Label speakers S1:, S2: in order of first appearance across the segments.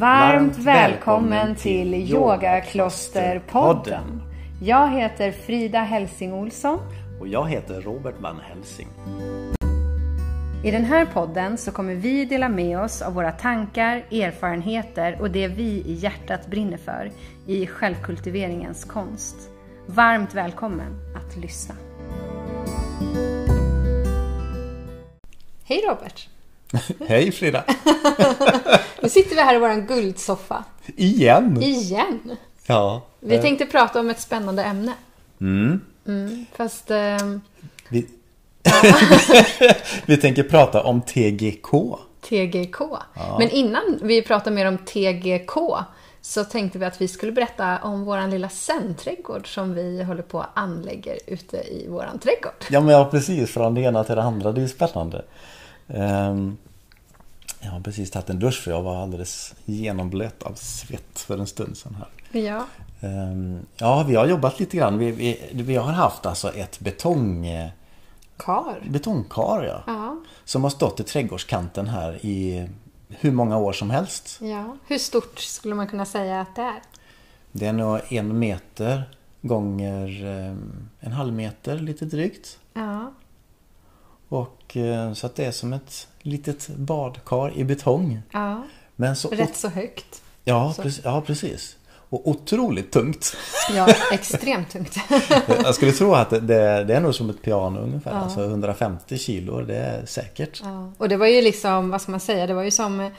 S1: Varmt välkommen till Yogaklosterpodden. Jag heter Frida Helsing Olsson.
S2: Och jag heter Robert Van Helsing.
S1: I den här podden så kommer vi dela med oss av våra tankar, erfarenheter och det vi i hjärtat brinner för i självkultiveringens konst. Varmt välkommen att lyssna. Hej Robert!
S2: Hej Frida!
S1: nu sitter vi här i vår guldsoffa.
S2: Igen!
S1: Igen!
S2: Ja.
S1: Vi tänkte prata om ett spännande ämne. Mm. mm fast... Eh...
S2: Vi... vi tänker prata om TGK.
S1: TGK. Ja. Men innan vi pratar mer om TGK så tänkte vi att vi skulle berätta om vår lilla zen-trädgård som vi håller på att anlägger ute i vår trädgård.
S2: Ja, men ja, precis. Från det ena till det andra. Det är ju spännande. Um, jag har precis tagit en dusch för jag var alldeles genomblöt av svett för en stund sedan här.
S1: Ja.
S2: Um, ja, vi har jobbat lite grann. Vi, vi, vi har haft alltså ett betong...
S1: Kar.
S2: Betongkar, ja.
S1: ja.
S2: Som har stått i trädgårdskanten här i hur många år som helst.
S1: Ja. Hur stort skulle man kunna säga att det är?
S2: Det är nog en meter gånger ehm, en halv meter lite drygt.
S1: Ja.
S2: Och eh, så att det är som ett litet badkar i betong.
S1: Ja.
S2: Men så,
S1: Rätt så högt.
S2: Ja, så. Precis, ja, precis. Och otroligt tungt.
S1: Ja, extremt tungt.
S2: Jag skulle tro att det, det, är nog som ett piano ungefär. Ja. Alltså 150 kilo, det är säkert.
S1: Ja. Och det var ju liksom, vad ska man säga, det var ju som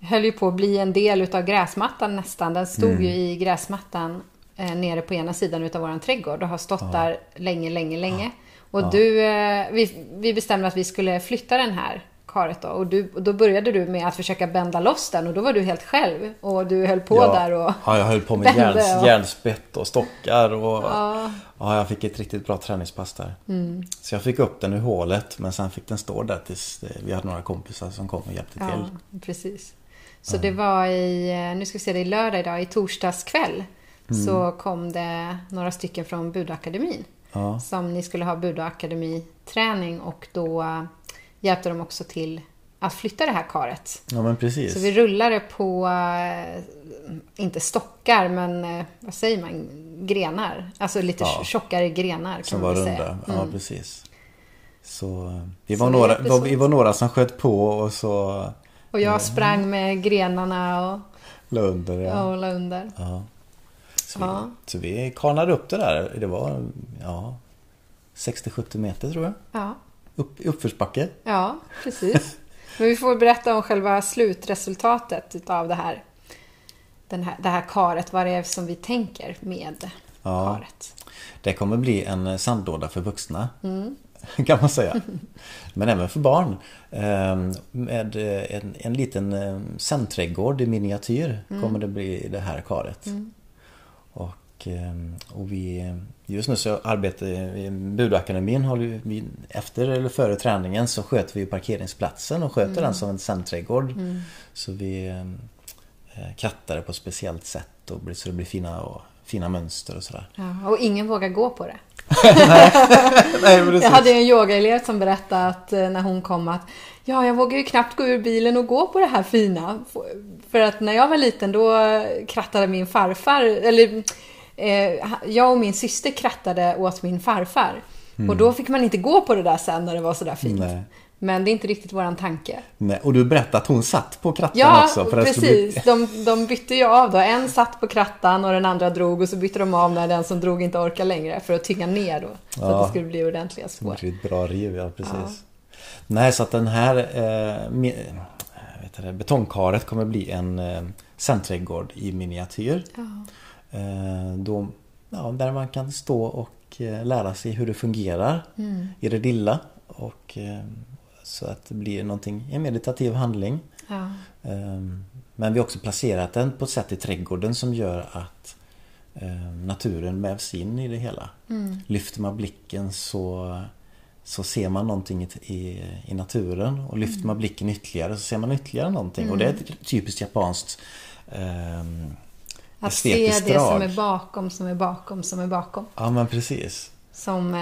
S1: höll ju på att bli en del utav gräsmattan nästan. Den stod mm. ju i gräsmattan eh, nere på ena sidan utav våran trädgård och har stått ja. där länge, länge, länge. Och ja. du, eh, vi, vi bestämde att vi skulle flytta den här karet då. Och, du, och då började du med att försöka bända loss den och då var du helt själv. Och du höll på
S2: ja.
S1: där och
S2: Ja, jag höll på med järns, och... järnspett och stockar och ja. ja. jag fick ett riktigt bra träningspass där.
S1: Mm.
S2: Så jag fick upp den ur hålet men sen fick den stå där tills vi hade några kompisar som kom och hjälpte till.
S1: Ja, precis. Så det var i, nu ska vi se, det är lördag idag, i torsdags kväll. Mm. Så kom det några stycken från Budakademin.
S2: Ja.
S1: Som ni skulle ha Buda Akademi-träning och då hjälpte de också till att flytta det här karet.
S2: Ja, men precis.
S1: Så vi rullade på, eh, inte stockar, men eh, vad säger man, grenar. Alltså lite ja. tjockare grenar kan
S2: som
S1: man
S2: var
S1: säga.
S2: runda. Ja, mm. precis. Så eh, vi var, så några, vi var några som sköt på och så...
S1: Och jag sprang med grenarna och...
S2: La under, ja.
S1: Och la under.
S2: Ja. Så, ja. vi, så vi kanade upp det där. Det var ja, 60-70 meter tror jag.
S1: Ja.
S2: Upp, uppförsbacke.
S1: Ja, precis. Men vi får berätta om själva slutresultatet av det här, den här, det här karet. Vad det är som vi tänker med ja. karet.
S2: Det kommer bli en sandlåda för vuxna.
S1: Mm.
S2: Kan man säga. Men även för barn. Ehm, med en, en liten ehm, sandträdgård i miniatyr mm. kommer det bli det här karet.
S1: Mm.
S2: Och, ehm, och vi, just nu så arbetar vi, Budakademin håller vi, efter eller före träningen så sköter vi parkeringsplatsen och sköter mm. den som en sandträdgård.
S1: Mm.
S2: Så vi eh, krattar det på ett speciellt sätt och så det blir fina, och, fina mönster och sådär.
S1: Ja, och ingen vågar gå på det.
S2: nej, nej,
S1: jag hade en yogaelev som berättade att eh, när hon kom att Ja, jag vågar ju knappt gå ur bilen och gå på det här fina. För att när jag var liten då krattade min farfar, eller eh, jag och min syster krattade åt min farfar. Mm. Och då fick man inte gå på det där sen när det var sådär fint.
S2: Nej.
S1: Men det är inte riktigt våran tanke.
S2: Nej, och du berättade att hon satt på krattan
S1: ja,
S2: också.
S1: Ja, precis. Bli... De, de bytte ju av då. En satt på krattan och den andra drog och så bytte de av när den som drog inte orkade längre för att tynga ner då. Så ja. att det skulle bli ordentliga spår.
S2: Det ett bra riv, ja precis. Ja. Nej, så att den här eh, vet det, betongkaret kommer bli en eh, sandträdgård i miniatyr.
S1: Ja.
S2: Eh, då, ja, där man kan stå och eh, lära sig hur det fungerar
S1: mm.
S2: i det lilla. Och, eh, så att det blir någonting, en meditativ handling.
S1: Ja.
S2: Men vi har också placerat den på ett sätt i trädgården som gör att naturen vävs in i det hela.
S1: Mm.
S2: Lyfter man blicken så så ser man någonting i, i naturen och lyfter man blicken ytterligare så ser man ytterligare någonting
S1: mm.
S2: och det är ett typiskt japanskt eh,
S1: Att se det som är bakom, som är bakom, som är bakom.
S2: Ja men precis.
S1: Som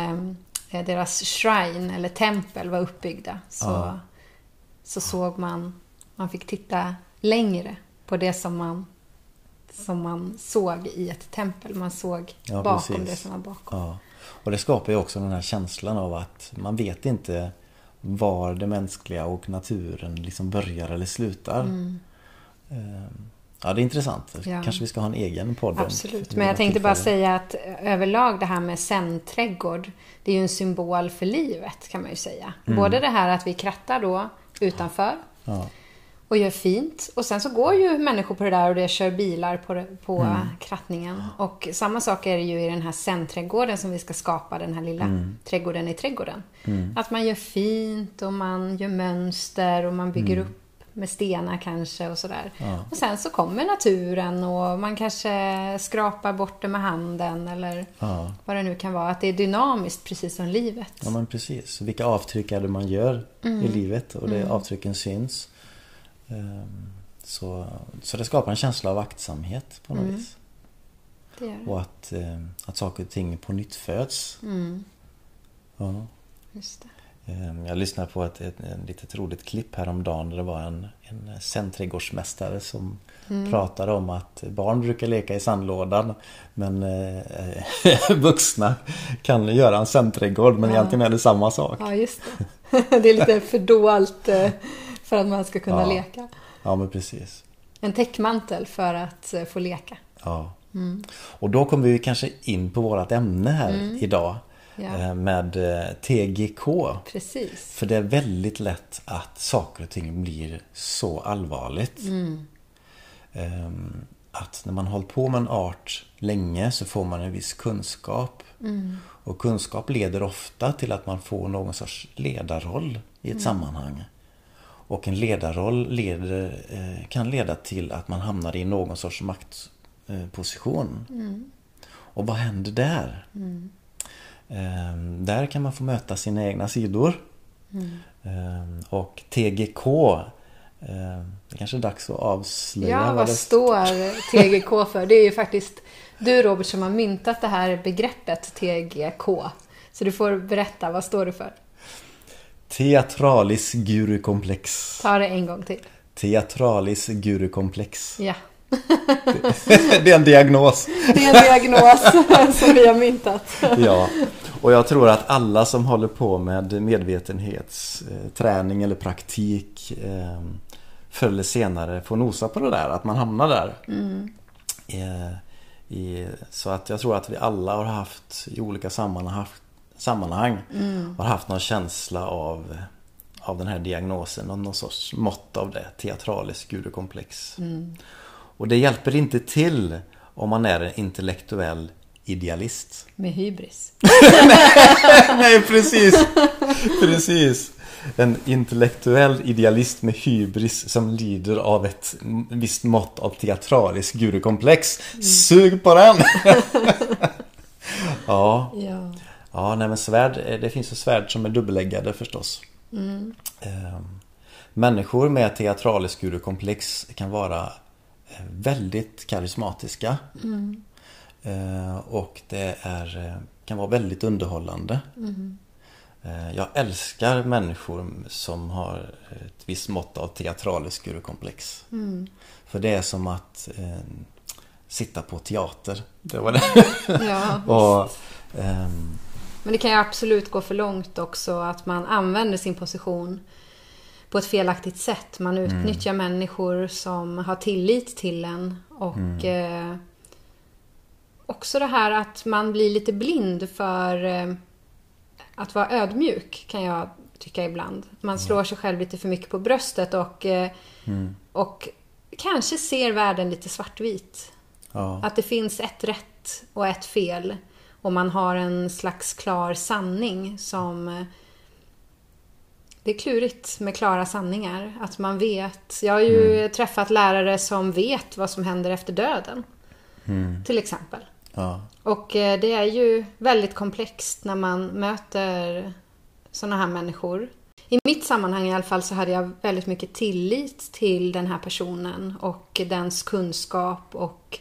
S1: eh, deras shrine eller tempel var uppbyggda så,
S2: ja.
S1: så såg man, man fick titta längre på det som man, som man såg i ett tempel. Man såg
S2: Ja,
S1: bakom
S2: precis.
S1: det som var bakom.
S2: Ja. Och det skapar ju också den här känslan av att man vet inte var det mänskliga och naturen liksom börjar eller slutar.
S1: Mm.
S2: Ja, det är intressant.
S1: Ja.
S2: Kanske vi ska ha en egen podd.
S1: Absolut. Men jag tänkte bara säga att överlag det här med zen-trädgård, det är ju en symbol för livet kan man ju säga. Både det här att vi krattar då utanför
S2: Ja,
S1: och gör fint. Och sen så går ju människor på det där och det kör bilar på, på krattningen. Och samma sak är det ju i den här zen-trädgården som vi ska skapa, den här lilla trädgården i trädgården. Att man gör fint och man gör mönster och man bygger upp med stenar kanske och sådär.
S2: Ja.
S1: Och sen så kommer naturen och man kanske skrapar bort det med handen eller
S2: ja.
S1: vad det nu kan vara. Att det är dynamiskt precis som livet.
S2: ja, men precis. Vilka avtryck är det man gör
S1: Mm.
S2: i livet och det avtrycken syns. Ehm, Så, så det skapar en känsla av aktsamhet på något
S1: Mm.
S2: vis.
S1: Det det.
S2: Och att, eh, att saker och ting på nytt föds.
S1: Mm,
S2: Ja.
S1: just det.
S2: Ehm, Jag lyssnade på ett, ett, ett litet roligt klipp häromdagen där det var en, en centrädgårdsmästare som
S1: Mm.
S2: pratade om att barn brukar leka i sandlådan men eh, vuxna kan göra en centrädgård men
S1: Ja.
S2: egentligen är det samma sak.
S1: Ja, just det. Det är lite fördolt eh, för att man ska kunna
S2: Ja.
S1: leka.
S2: Ja men precis.
S1: En täckmantel för att eh, få leka.
S2: Ja.
S1: Mm.
S2: Och då kommer vi kanske in på vårt ämne här idag
S1: Ja.
S2: eh, med eh, TGK.
S1: Precis.
S2: För det är väldigt lätt att saker och ting blir så allvarligt. Ehm, Att när man hållit på med en art länge så får man en viss kunskap. Och kunskap leder ofta till att man får någon sorts ledarroll i ett sammanhang. Och en ledarroll leder, eh, kan leda till att man hamnar i någon sorts maktposition. Och vad händer där? Ehm, där kan man få möta sina egna sidor. Ehm, och TGK ehm, Det kanske är dags att avslöja
S1: Ja, vad
S2: det
S1: står TGK för? Det är ju faktiskt du Robert som har myntat det här begreppet TGK. Så du får berätta, vad står det för?
S2: Teatralis gurukomplex.
S1: Ta det en gång till.
S2: Teatralis gurukomplex.
S1: Ja.
S2: det är en diagnos.
S1: Det är en diagnos som vi har myntat.
S2: Ja, och jag tror att alla som håller på med medvetenhetsträning eller praktik eh, förr eller senare får nosa på det där, att man hamnar där. Eh, i, så att jag tror att vi alla har haft i olika sammanhang, sammanhang har haft någon känsla av, av den här diagnosen och någon sorts mått av det, teatralisk gurukomplex. Och det hjälper inte till om man är en intellektuell idealist.
S1: Med hybris.
S2: Nej, precis. Precis. En intellektuell idealist med hybris som lider av ett visst mått av teatralisk gurukomplex. Sug på den! ja,
S1: Ja.
S2: ja nej men svärd, eh, det finns ju svärd som är dubbeläggade förstås. Ehm, Människor med teatralisk gurukomplex kan vara väldigt karismatiska. Eh, Och det är, eh, kan vara väldigt underhållande. Eh, Jag älskar människor som har ett visst mått av teatralisk gurukomplex. För det är som att eh, sitta på teater. Det var det.
S1: ja.
S2: Och, ehm,
S1: Men det kan ju absolut gå för långt också att man använder sin position på ett felaktigt sätt. Man utnyttjar människor som har tillit till en. Och eh, också det här att man blir lite blind för eh, att vara ödmjuk kan jag tycka ibland. Man slår sig själv lite för mycket på bröstet och, eh, och kanske ser världen lite svartvit.
S2: ja,
S1: Att det finns ett rätt och ett fel. Och man har en slags klar sanning som... Det är klurigt med klara sanningar. Att man vet. Jag har ju träffat lärare som vet vad som händer efter döden. Till exempel.
S2: ja,
S1: Och eh, det är ju väldigt komplext när man möter sådana här människor. I mitt sammanhang i alla fall så hade jag väldigt mycket tillit till den här personen och dens kunskap och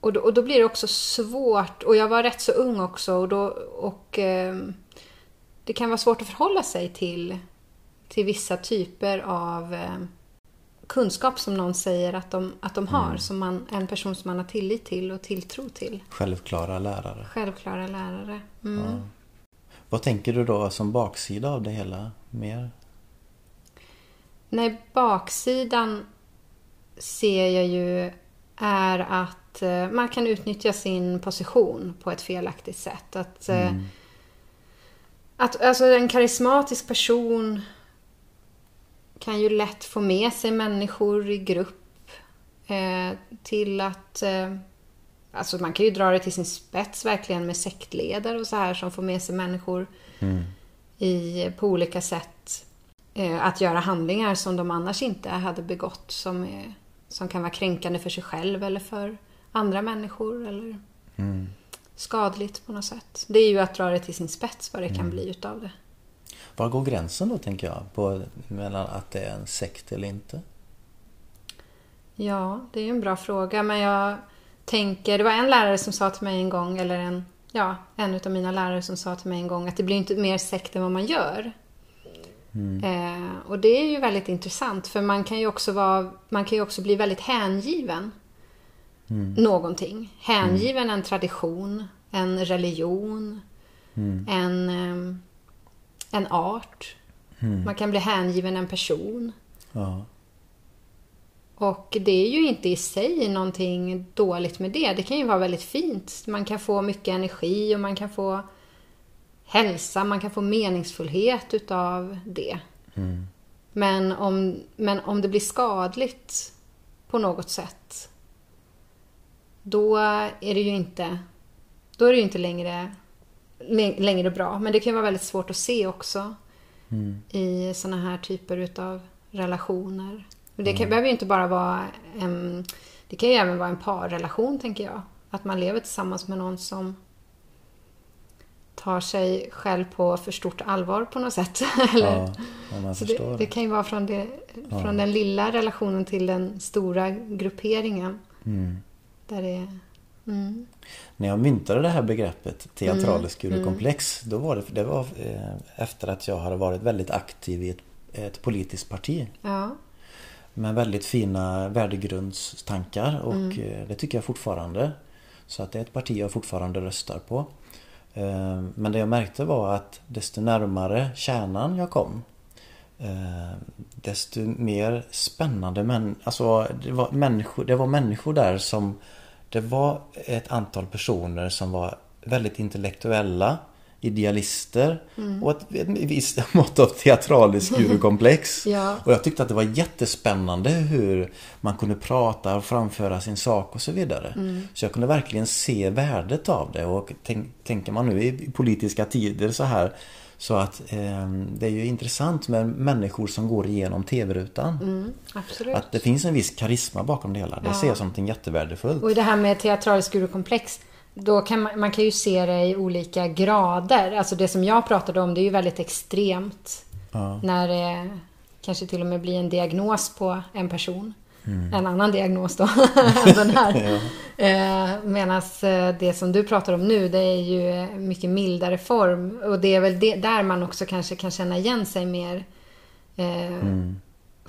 S1: och då, och då blir det också svårt, och jag var rätt så ung också, och, då, och eh, det kan vara svårt att förhålla sig till, till vissa typer av eh, kunskap som någon säger att de, att de har.
S2: Mm.
S1: Som man, en person som man har tillit till och tilltro till.
S2: Självklara lärare.
S1: Självklara lärare. Mm.
S2: Ja. Vad tänker du då som baksida av det hela mer?
S1: Nej, baksidan ser jag ju är att eh, man kan utnyttja sin position på ett felaktigt sätt. Att, eh,
S2: Mm.
S1: att alltså en karismatisk person kan ju lätt få med sig människor i grupp eh, till att... Eh, alltså man kan ju dra det till sin spets verkligen med sektledare och så här som får med sig människor
S2: Mm.
S1: i, på olika sätt eh, att göra handlingar som de annars inte hade begått som, är, som kan vara kränkande för sig själv eller för andra människor eller
S2: Mm.
S1: skadligt på något sätt. Det är ju att dra det till sin spets vad det
S2: Mm.
S1: kan bli utav det.
S2: Var går gränsen då tänker jag? På, mellan att det är en sekt eller inte?
S1: Ja, det är ju en bra fråga men jag tänker, det var en lärare som sa till mig en gång, eller en, ja, en utav mina lärare som sa till mig en gång att det blir inte mer sekt än vad man gör. Eh, och det är ju väldigt intressant för man kan ju också, vara, man kan ju också bli väldigt hängiven någonting. Hängiven en tradition, en religion, en, eh, en art. Man kan bli hängiven en person.
S2: Ja.
S1: Och det är ju inte i sig någonting dåligt med det. Det kan ju vara väldigt fint. Man kan få mycket energi och man kan få hälsa, man kan få meningsfullhet utav det. Men, om, men om det blir skadligt på något sätt, då är det ju inte, då är det ju inte längre, lä- längre bra. Men det kan vara väldigt svårt att se också i såna här typer utav relationer. Det kan, behöver ju inte bara vara en, det kan ju även vara en parrelation tänker jag. Att man lever tillsammans med någon som tar sig själv på för stort allvar på något sätt. Eller?
S2: Ja, ja,
S1: Så det, det kan ju vara från, det, från den lilla relationen till den stora grupperingen.
S2: Mm.
S1: Där det mm,
S2: När jag myntade det här begreppet teatralisk
S1: Mm,
S2: då var det, det var eh, efter att jag hade varit väldigt aktiv i ett, ett politiskt parti.
S1: ja,
S2: Med väldigt fina värdegrundstankar och
S1: Mm.
S2: eh, det tycker jag fortfarande. Så att det är ett parti jag fortfarande röstar på. Eh, Men det jag märkte var att desto närmare kärnan jag kom Desto mer spännande men alltså det var människor, det var människor där som Det var ett antal personer som var väldigt intellektuella Idealister
S1: Mm.
S2: och ett, ett visst mått av teatralisk gurukomplex.
S1: Ja.
S2: Och jag tyckte att det var jättespännande hur man kunde prata och framföra sin sak och så vidare.
S1: Mm.
S2: Så jag kunde verkligen se värdet av det och tänk, tänker man nu i politiska tider så här så att eh, det är ju intressant med människor som går igenom tv-rutan.
S1: mm.
S2: Att det finns en viss karisma bakom det hela. Det
S1: Ja.
S2: ser jag som någonting jättevärdefullt.
S1: Och det här med teatralisk gurukomplex, då kan man, man kan ju se det i olika grader. Alltså det som jag pratade om, det är ju väldigt extremt.
S2: Ja.
S1: När det kanske till och med blir en diagnos på en person.
S2: Mm.
S1: En annan diagnos då, den här. eh, Medan det som du pratar om nu, det är ju eh, mycket mildare form. Och det är väl det, där man också kanske kan känna igen sig mer eh,
S2: Mm.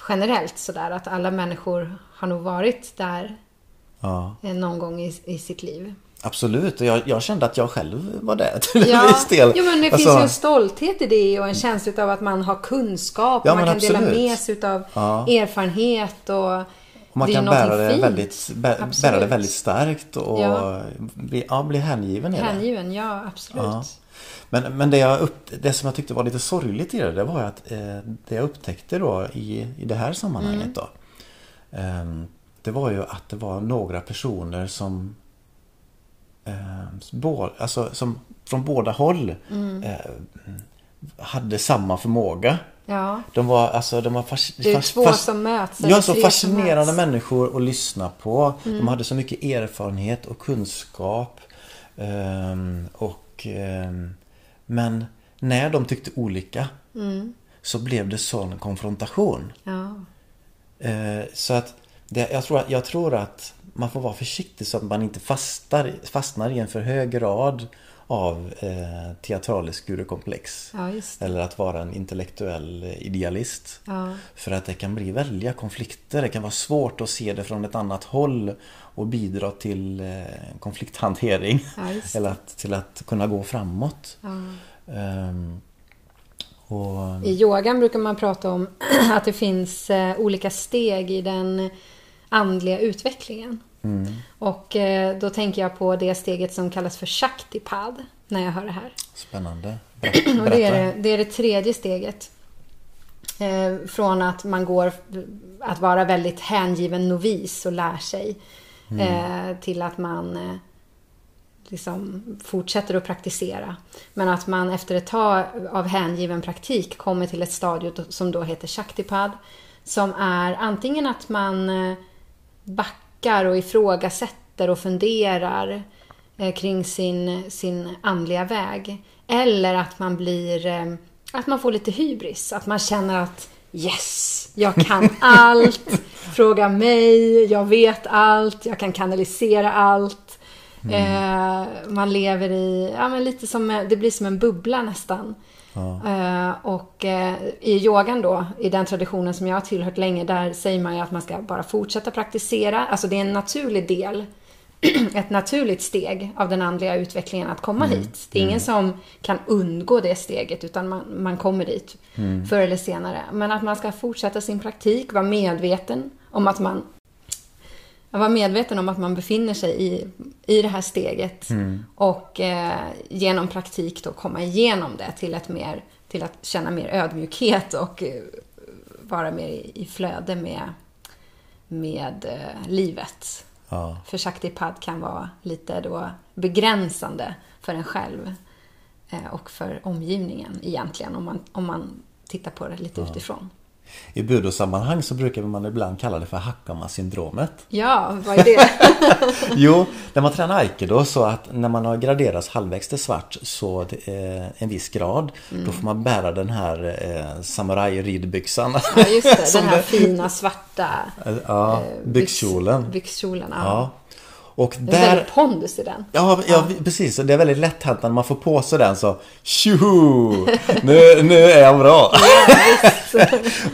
S1: generellt sådär. Att alla människor har nog varit där
S2: Ja.
S1: eh, någon gång i, i sitt liv.
S2: Absolut, och jag, jag kände att jag själv var där till en
S1: Ja,
S2: viss del.
S1: jo, men det
S2: Alltså,
S1: finns ju en stolthet i det och en känsla av att man har kunskap.
S2: Ja,
S1: och man kan dela
S2: absolut.
S1: med sig av
S2: Ja.
S1: erfarenhet och
S2: man
S1: det
S2: kan bära det,
S1: fint.
S2: väldigt, bä, bära det väldigt starkt och
S1: Ja.
S2: bli, ja, bli hängiven i det.
S1: Hängiven, ja absolut.
S2: Ja. Men, men det, jag upp, det som jag tyckte var lite sorgligt i det, det var att eh, det jag upptäckte då i, i det här sammanhanget
S1: Mm.
S2: då. ehm, det var ju att det var några personer som ehm, bå, alltså, som från båda håll
S1: Mm.
S2: eh, hade samma förmåga.
S1: Ja.
S2: De var, alltså, de var fas,
S1: Det är två
S2: fas-
S1: som möts.
S2: Ja, så fascinerande människor att lyssna på.
S1: Mm.
S2: De hade så mycket erfarenhet och kunskap. Ehm, och, ehm, men när de tyckte olika
S1: Mm.
S2: så blev det sån konfrontation.
S1: Ja.
S2: Eh, så att det, jag, tror, att- jag tror att man får vara försiktig så att man inte fastar, fastnar i en för hög grad av eh, teatralisk gurukomplex.
S1: Ja.
S2: Eller att vara en intellektuell idealist.
S1: Ja.
S2: För att det kan bli väldiga konflikter. Det kan vara svårt att se det från ett annat håll och bidra till eh, konflikthantering.
S1: Ja.
S2: Eller att, till att kunna gå framåt. Ehm, och,
S1: I yogan brukar man prata om att det finns eh, olika steg i den andliga utvecklingen.
S2: Mm,
S1: Och eh, då tänker jag på det steget som kallas för Shaktipad när jag hör det här.
S2: spännande.
S1: Och det är det, det är det tredje steget. Eh, från att man går att vara väldigt hängiven novis och lär sig. Eh, till att man eh, liksom fortsätter att praktisera. Men att man efter ett tag av hängiven praktik kommer till ett stadium som då heter Shaktipad. Som är antingen att man eh, backar och ifrågasätter och funderar eh, kring sin, sin andliga väg. Eller att man blir, eh, att man får lite hybris. Att man känner att yes, jag kan allt. Fråga mig, jag vet allt, jag kan kanalisera allt. Eh, man lever i, ja men lite som, det blir som en bubbla nästan. Eh, och eh, i yogan då, i den traditionen som jag har tillhört länge, där säger man ju att man ska bara fortsätta praktisera. Alltså det är en naturlig del, ett naturligt steg av den andliga utvecklingen att komma hit. Det är ingen som kan undgå det steget, utan man, man kommer dit förr eller senare. Men att man ska fortsätta sin praktik, vara medveten om att man att vara medveten om att man befinner sig i, i det här steget och eh, genom praktik då komma igenom det till, ett mer, till att känna mer ödmjukhet och eh, vara mer i, i flöde med, med eh, livet.
S2: Ja.
S1: För Shaktipad kan vara lite då begränsande för en själv eh, och för omgivningen egentligen om man, om man tittar på det lite utifrån.
S2: I budosammanhang så brukar man ibland kalla det för Hakama-syndromet.
S1: Ja, vad är det?
S2: Jo, när man tränar aikido så att när man har graderats halvvägs till svart så är en viss grad då får man bära den här eh, samuraj-ridbyxan.
S1: Ja, just det. Den här fina svarta
S2: Ja,
S1: eh,
S2: byxkjolen.
S1: byx- byxkjolen. Ja.
S2: Ja. Och
S1: Det är
S2: där...
S1: väldigt pondus i den.
S2: Ja, ja, precis. Och Det är väldigt lätt hänt när man får på sig den så Tjoho! Nu, nu är jag bra!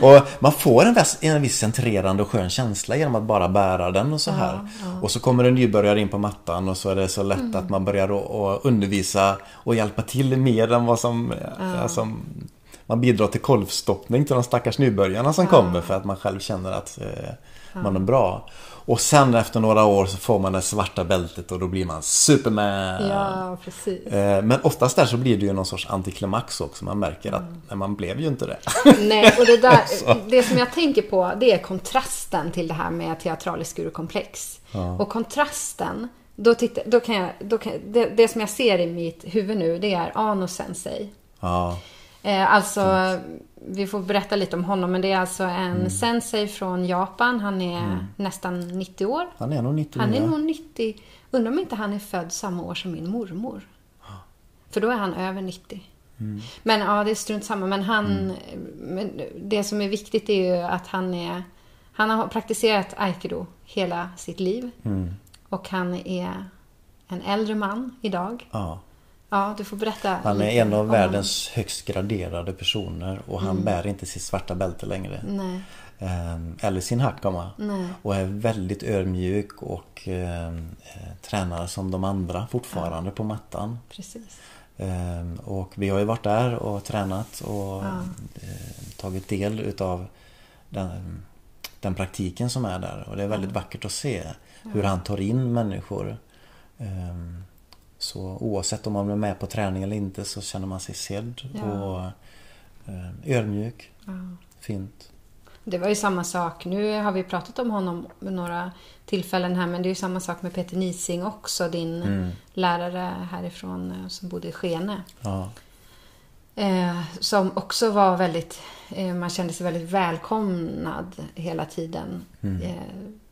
S2: och man får en viss, en viss centrerande och skön känsla genom att bara bära den och så här. Och så kommer en nybörjare in på mattan och så är det så lätt att man börjar att- att undervisa och hjälpa till mer än vad som... Alltså, man bidrar till kolvstoppning till de stackars nybörjarna som kommer för att man själv känner att eh, man är bra. Och sen efter några år så får man det svarta bältet och då blir man Superman.
S1: Ja, precis.
S2: Eh, Men oftast där så blir det ju någon sorts antiklimax också. Man märker att nej, man blev ju inte det.
S1: Nej, och det, där, det som jag tänker på det är kontrasten till det här med teatralisk gurukomplex. Och kontrasten, då tittar, då kan jag, då kan, det, det som jag ser i mitt huvud nu det är Ano Sensei.
S2: Ja,
S1: Eh, alltså, vi får berätta lite om honom, men det är alltså en sensei från Japan. Han är nästan 90 år.
S2: han är nog 99.
S1: Han är nog 90. Undrar om inte han är född samma år som min mormor. För då är han över 90. Men ja, det är strunt samma. Men han, men det som är viktigt är ju att han är, han har praktiserat aikido hela sitt liv. Och han är en äldre man idag.
S2: Ja.
S1: Ja, du får berätta
S2: Han är en av världens högst graderade personer och
S1: Mm.
S2: han bär inte sitt svarta bälte längre.
S1: Nej.
S2: Ehm, Eller sin.
S1: Nej.
S2: Och är väldigt ödmjuk och ehm, eh, tränar som de andra fortfarande på mattan.
S1: Precis.
S2: Ehm, Och vi har ju varit där och tränat och eh, tagit del utav den, den praktiken som är där. Och det är väldigt vackert att se hur han tar in människor. Så oavsett om man är med på träning eller inte så känner man sig sedd
S1: Ja.
S2: och eh, ödmjuk.
S1: Ja.
S2: Fint.
S1: Det var ju samma sak. Nu har vi pratat om honom vid några tillfällen här, men det är ju samma sak med Peter Nising också, din
S2: Mm.
S1: lärare härifrån eh, som bodde i Skene.
S2: Ja.
S1: Eh, som också var väldigt, eh, man kände sig väldigt välkomnad hela tiden.
S2: Mm.
S1: Eh,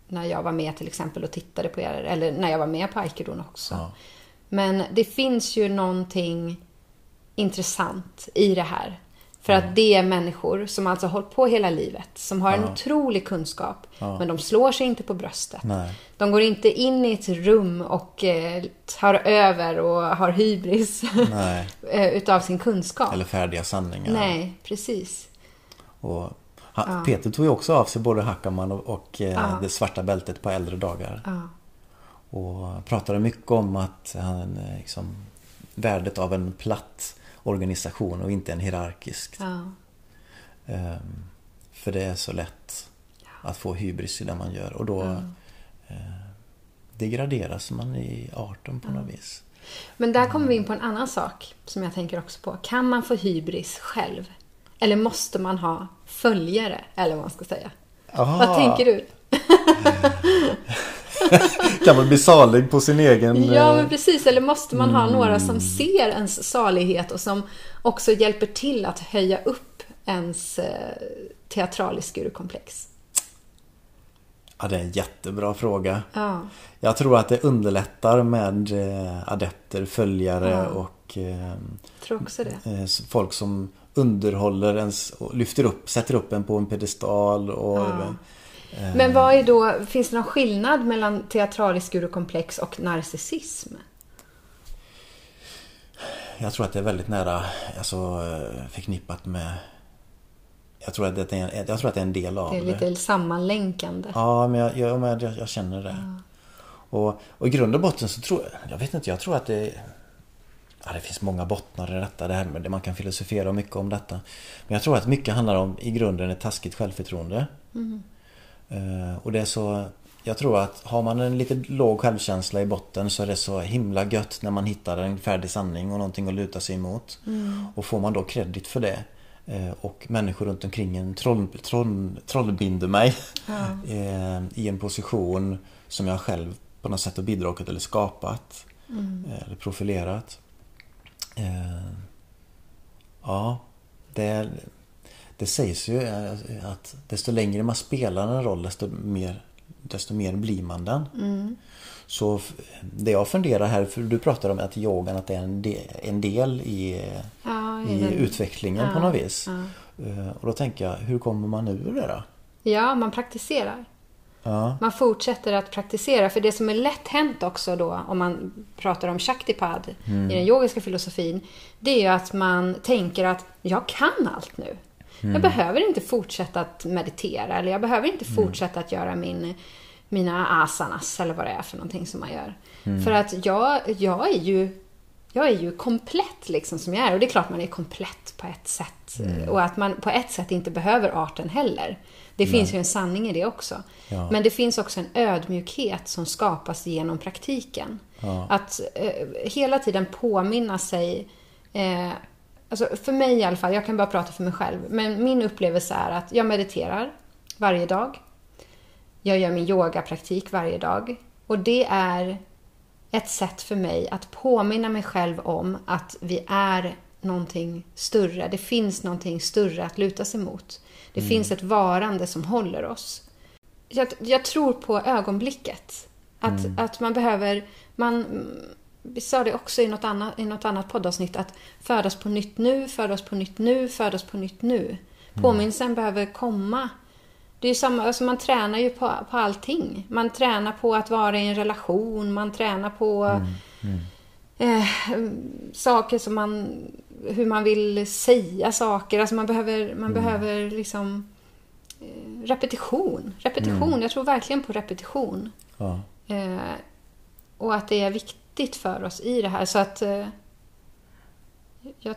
S1: när jag var med till exempel och tittade på er, eller när jag var med på Aikedon också.
S2: Ja.
S1: Men det finns ju någonting intressant i det här. För att det är människor som alltså har hållit på hela livet, som har en otrolig kunskap. Men de slår sig inte på bröstet.
S2: Nej.
S1: De går inte in i ett rum och eh, tar över och har hybris eh, utav sin kunskap.
S2: Eller färdiga sanningar.
S1: Nej, precis.
S2: Och han, Peter tog ju också av sig både Hackaman och, och eh, det svarta bältet på äldre dagar.
S1: Ja.
S2: Och pratade mycket om att han eh, liksom, värdet av en platt organisation och inte en hierarkisk.
S1: Ja.
S2: Ehm, för det är så lätt att få hybris i det man gör och då eh, degraderas man i arten på något vis.
S1: Men där kommer vi in på en annan sak som jag tänker också på. Kan man få hybris själv? Eller måste man ha följare? Eller vad man ska säga.
S2: Aha.
S1: Vad tänker du?
S2: Kan man bli salig på sin egen...
S1: Ja,
S2: eh,
S1: men precis. Eller måste man ha
S2: Mm.
S1: några som ser ens salighet och som också hjälper till att höja upp ens eh, teatralisk gurukomplex?
S2: Ja, det är en jättebra fråga.
S1: Ja.
S2: Jag tror att det underlättar med eh, adepter, följare och eh,
S1: det.
S2: eh, folk som underhåller ens och lyfter upp, sätter upp en på en pedestal och
S1: Ja. Men vad är då, finns det någon skillnad mellan teatralisk gurukomplex och narcissism?
S2: Jag tror att det är väldigt nära alltså, eh, förknippat med jag tror, att det är en, jag tror att det är en del av
S1: Det är lite sammanlänkande.
S2: Ja, men jag, jag, men jag, jag känner det. Och, och i grund och botten så tror jag, jag vet inte, jag tror att det Ja, det finns många bottnar i detta, det här med det man kan filosofera mycket om detta. Men jag tror att mycket handlar om i grunden ett taskigt självförtroende. Eh, och det är så Jag tror att har man en lite låg självkänsla i botten så är det så himla gött när man hittar en färdig sanning och någonting att luta sig emot. Och får man då kredit för det eh, och människor runt omkring en troll, troll, trollbinder mig eh, i en position som jag själv på något sätt har bidragit eller skapat. eh, Eller profilerat. Eh, Ja, det, det sägs ju eh, att desto längre man spelar en roll desto mer, desto mer blir man den. Så f- det jag funderar här, för du pratar om att yogan att det är en del, en del i,
S1: Ja, i den-
S2: utvecklingen på
S1: ja,
S2: något vis.
S1: ja.
S2: Eh, Och då tänker jag, hur kommer man ur det då?
S1: Ja, man praktiserar. Man fortsätter att praktisera. För det som är lätt hänt också då, om man pratar om Shaktipad i den yogiska filosofin, det är att man tänker att jag kan allt nu. Jag behöver inte fortsätta att meditera eller jag behöver inte fortsätta att göra min, mina asanas eller vad det är för någonting som man gör. För att jag, jag är ju jag är ju komplett liksom som jag är. Och det är klart man är komplett på ett sätt. Och att man på ett sätt inte behöver arten heller. Det finns ju en sanning i det också.
S2: Ja.
S1: Men det finns också en ödmjukhet som skapas genom praktiken. Att eh, hela tiden påminna sig eh, Alltså för mig i alla fall, jag kan bara prata för mig själv. Men min upplevelse är att jag mediterar varje dag. Jag gör min yogapraktik varje dag. Och det är ett sätt för mig att påminna mig själv om att vi är någonting större. Det finns någonting större att luta sig mot. Det finns ett varande som håller oss. Jag, jag tror på ögonblicket. Att, att man behöver... Man, vi sa det också i något, annat, i något annat poddavsnitt att födas på nytt nu, födas på nytt nu, födas på nytt nu. Påminnelsen behöver komma. Det är samma, alltså man tränar ju på, på allting. Man tränar på att vara i en relation, man tränar på Eh, saker som man... Hur man vill säga saker. Alltså man behöver, man behöver liksom... Eh, repetition. Repetition. Jag tror verkligen på repetition.
S2: ja,
S1: Eh, och att det är viktigt för oss i det här. Så att... Eh, jag,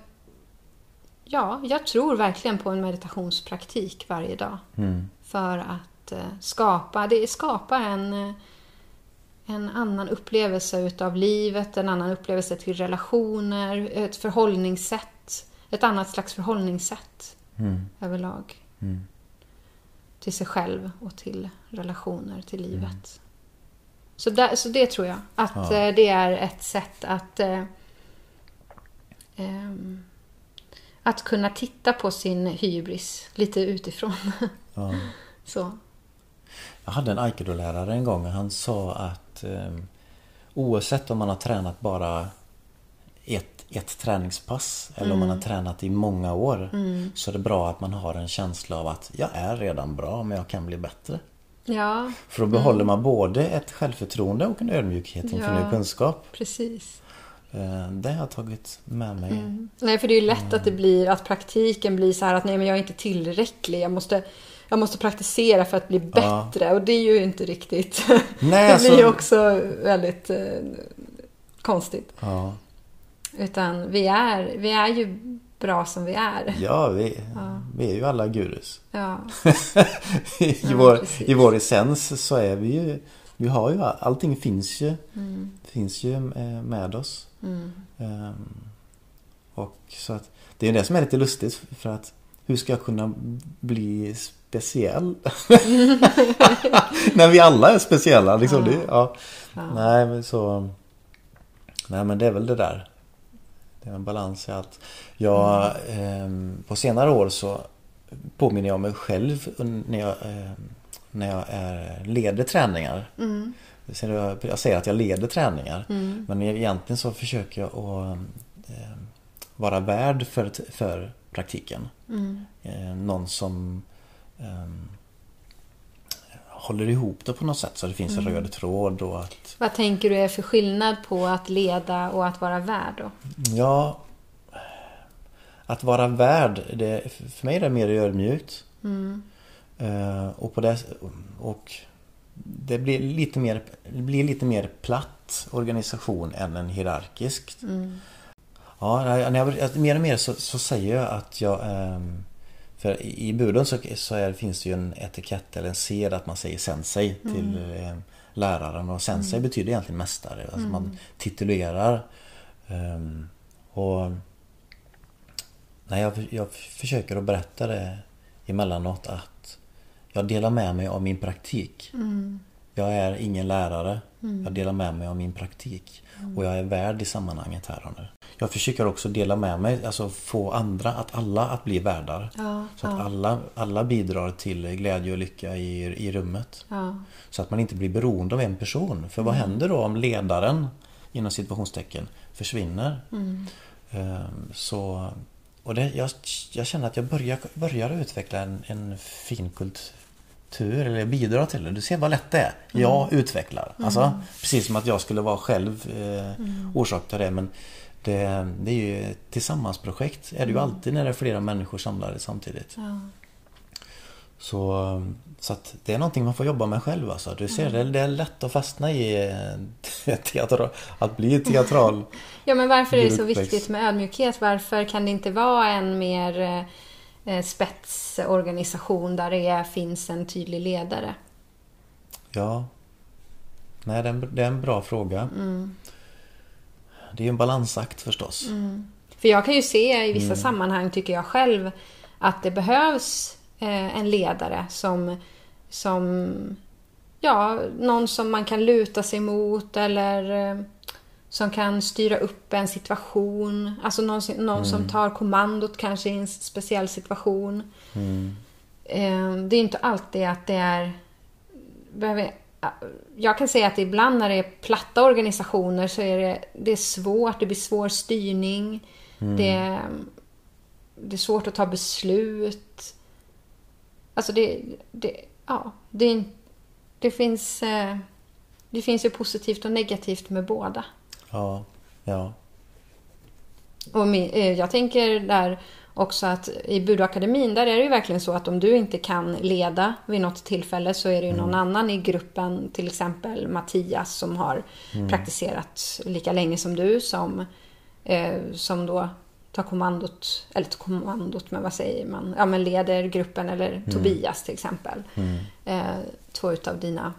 S1: ja, jag tror verkligen på en meditationspraktik varje dag.
S2: mm,
S1: För att eh, skapa, det skapar en, eh, en annan upplevelse utav livet, en annan upplevelse till relationer, ett förhållningssätt. Ett annat slags förhållningssätt
S2: mm,
S1: överlag.
S2: mm.
S1: Till sig själv och till relationer, till livet. Så, där, så det tror jag. Att
S2: Ja.
S1: eh, det är ett sätt att eh, ehm, att kunna titta på sin hybris lite utifrån.
S2: ja.
S1: så.
S2: Jag hade en aikido-lärare en gång och han sa att eh, oavsett om man har tränat bara ett, ett träningspass eller om man har tränat i många år så är det bra att man har en känsla av att jag är redan bra men jag kan bli bättre.
S1: Ja,
S2: För då behåller man både ett självförtroende och en ödmjukhet inför
S1: Ja.
S2: ny kunskap.
S1: precis.
S2: Eh, Det har jag tagit med mig.
S1: Nej, för det är ju lätt att det blir att praktiken blir så här att nej, men jag är inte tillräcklig. Jag måste, jag måste praktisera för att bli
S2: Ja.
S1: bättre. Och det är ju inte riktigt.
S2: Nej,
S1: det
S2: alltså-
S1: blir ju också väldigt eh, konstigt.
S2: Ja,
S1: Utan vi är, vi är ju bra som vi är.
S2: ja, vi, vi är ju alla gurus.
S1: Ja,
S2: I,
S1: Ja,
S2: vår,
S1: precis.
S2: I vår essens så är vi ju Vi har ju allting finns ju
S1: Mm.
S2: Finns ju eh, med oss Ehm, Och så att Det är det som är lite lustigt för att Hur ska jag kunna bli speciell? När vi alla är speciella liksom det, ja. Nej men så Nej men det är väl det där Det är en balans i allt. Jag ehm, På senare år så Påminner jag mig själv när jag ehm, När jag är, leder träningar. Så jag, säger att jag leder träningar Men egentligen så försöker jag att ehm, Vara värd för, för praktiken. Eh, Någon som ehm, Håller ihop det på något sätt så det finns en röd tråd och att
S1: Vad tänker du är för skillnad på att leda och att vara värd då?
S2: Ja Att vara värd, det, för mig är det mer ödmjukt. Eh, och på det, och det blir lite mer, blir lite mer platt organisation än en hierarkisk. Ja, när jag, mer och mer så, så säger jag att jag ehm, För i buden så, så är, finns det ju en etikett eller en sed att man säger sensei till eh, läraren och sensei betyder egentligen mästare. Alltså man titulerar. ehm, och Nej, jag, jag försöker att berätta det emellanåt att jag delar med mig av min praktik. Jag är ingen lärare. Jag delar med mig av min praktik. Och jag är värd i sammanhanget här och nu. Jag försöker också dela med mig, alltså få andra, att alla att bli värdar.
S1: Ja,
S2: så att alla, alla bidrar till glädje och lycka i, i rummet.
S1: Ja.
S2: Så att man inte blir beroende av en person. För vad händer då om ledaren, inom situationstecken, försvinner? Ehm, Så, och det, jag, jag känner att jag börjar, börjar utveckla en, en fin kultur, eller bidra till det. Du ser vad lätt det är. Jag utvecklar. Alltså, precis som att jag skulle vara själv eh, orsak till det. Men det, det är ju ett tillsammansprojekt. är det ju alltid när det är flera människor samlade samtidigt.
S1: Ja.
S2: Så, så att det är någonting man får jobba med själv alltså. Du ser, det, det är lätt att fastna i eh, teater, att bli teatral.
S1: Ja, men varför är det så viktigt med ödmjukhet? Varför kan det inte vara en mer eh, spetsorganisation där det är, finns en tydlig ledare?
S2: Ja. Nej, det är en, bra fråga. Det är en balansakt förstås.
S1: För jag kan ju se i vissa sammanhang, tycker jag själv, att det behövs eh, en ledare som, som ja, någon som man kan luta sig mot eller eh, som kan styra upp en situation. Alltså någon, som- någon som tar kommandot kanske i en speciell situation. Eh, det är inte alltid att det är... Behöver, jag kan säga att ibland när det är platta organisationer så är det, det är svårt, det blir svår styrning. Det, det är svårt att ta beslut. Alltså det, det, ja, det, det finns... eh, Det finns ju positivt och negativt med båda.
S2: Ja, ja.
S1: Och eh, jag tänker där också att i Budoakademin, där är det ju verkligen så att om du inte kan leda vid något tillfälle så är det ju någon annan i gruppen, till exempel Mattias som har praktiserat lika länge som du, som, eh, som då tar kommandot, eller tar kommandot, men vad säger man? Ja, men leder gruppen, eller Tobias till exempel. Eh, två utav dina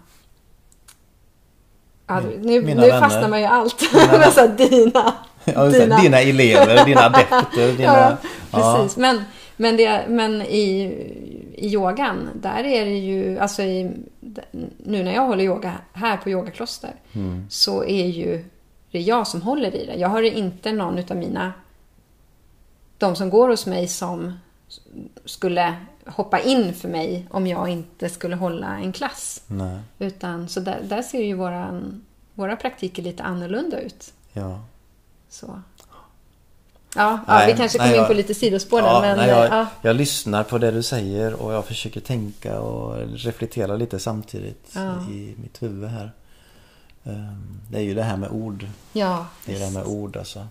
S1: Ja,
S2: Min-
S1: nu,
S2: mina
S1: nu
S2: vänner.
S1: fastnar man ju allt. Men så här, dina.
S2: ja dina. dina elever, dina adepter, dina...
S1: Ja,
S2: ja.
S1: precis. Men, men, det, men i, i yogan, där är det ju, alltså i, nu när jag håller yoga här på yogakloster, så är ju det jag som håller i det. Jag har inte någon utav mina, de som går hos mig som skulle hoppa in för mig om jag inte skulle hålla en klass.
S2: Nej,
S1: Utan, så där, där ser ju våran, våra praktiker lite annorlunda ut.
S2: ja.
S1: Så. Ja, ja vi kanske kommer in på lite sidospår
S2: ja,
S1: men...
S2: Nej, jag,
S1: ja.
S2: jag lyssnar på det du säger och jag försöker tänka och reflektera lite samtidigt i mitt huvud här. Ehm, det är ju det här med ord.
S1: Ja,
S2: det är det här med ord alltså.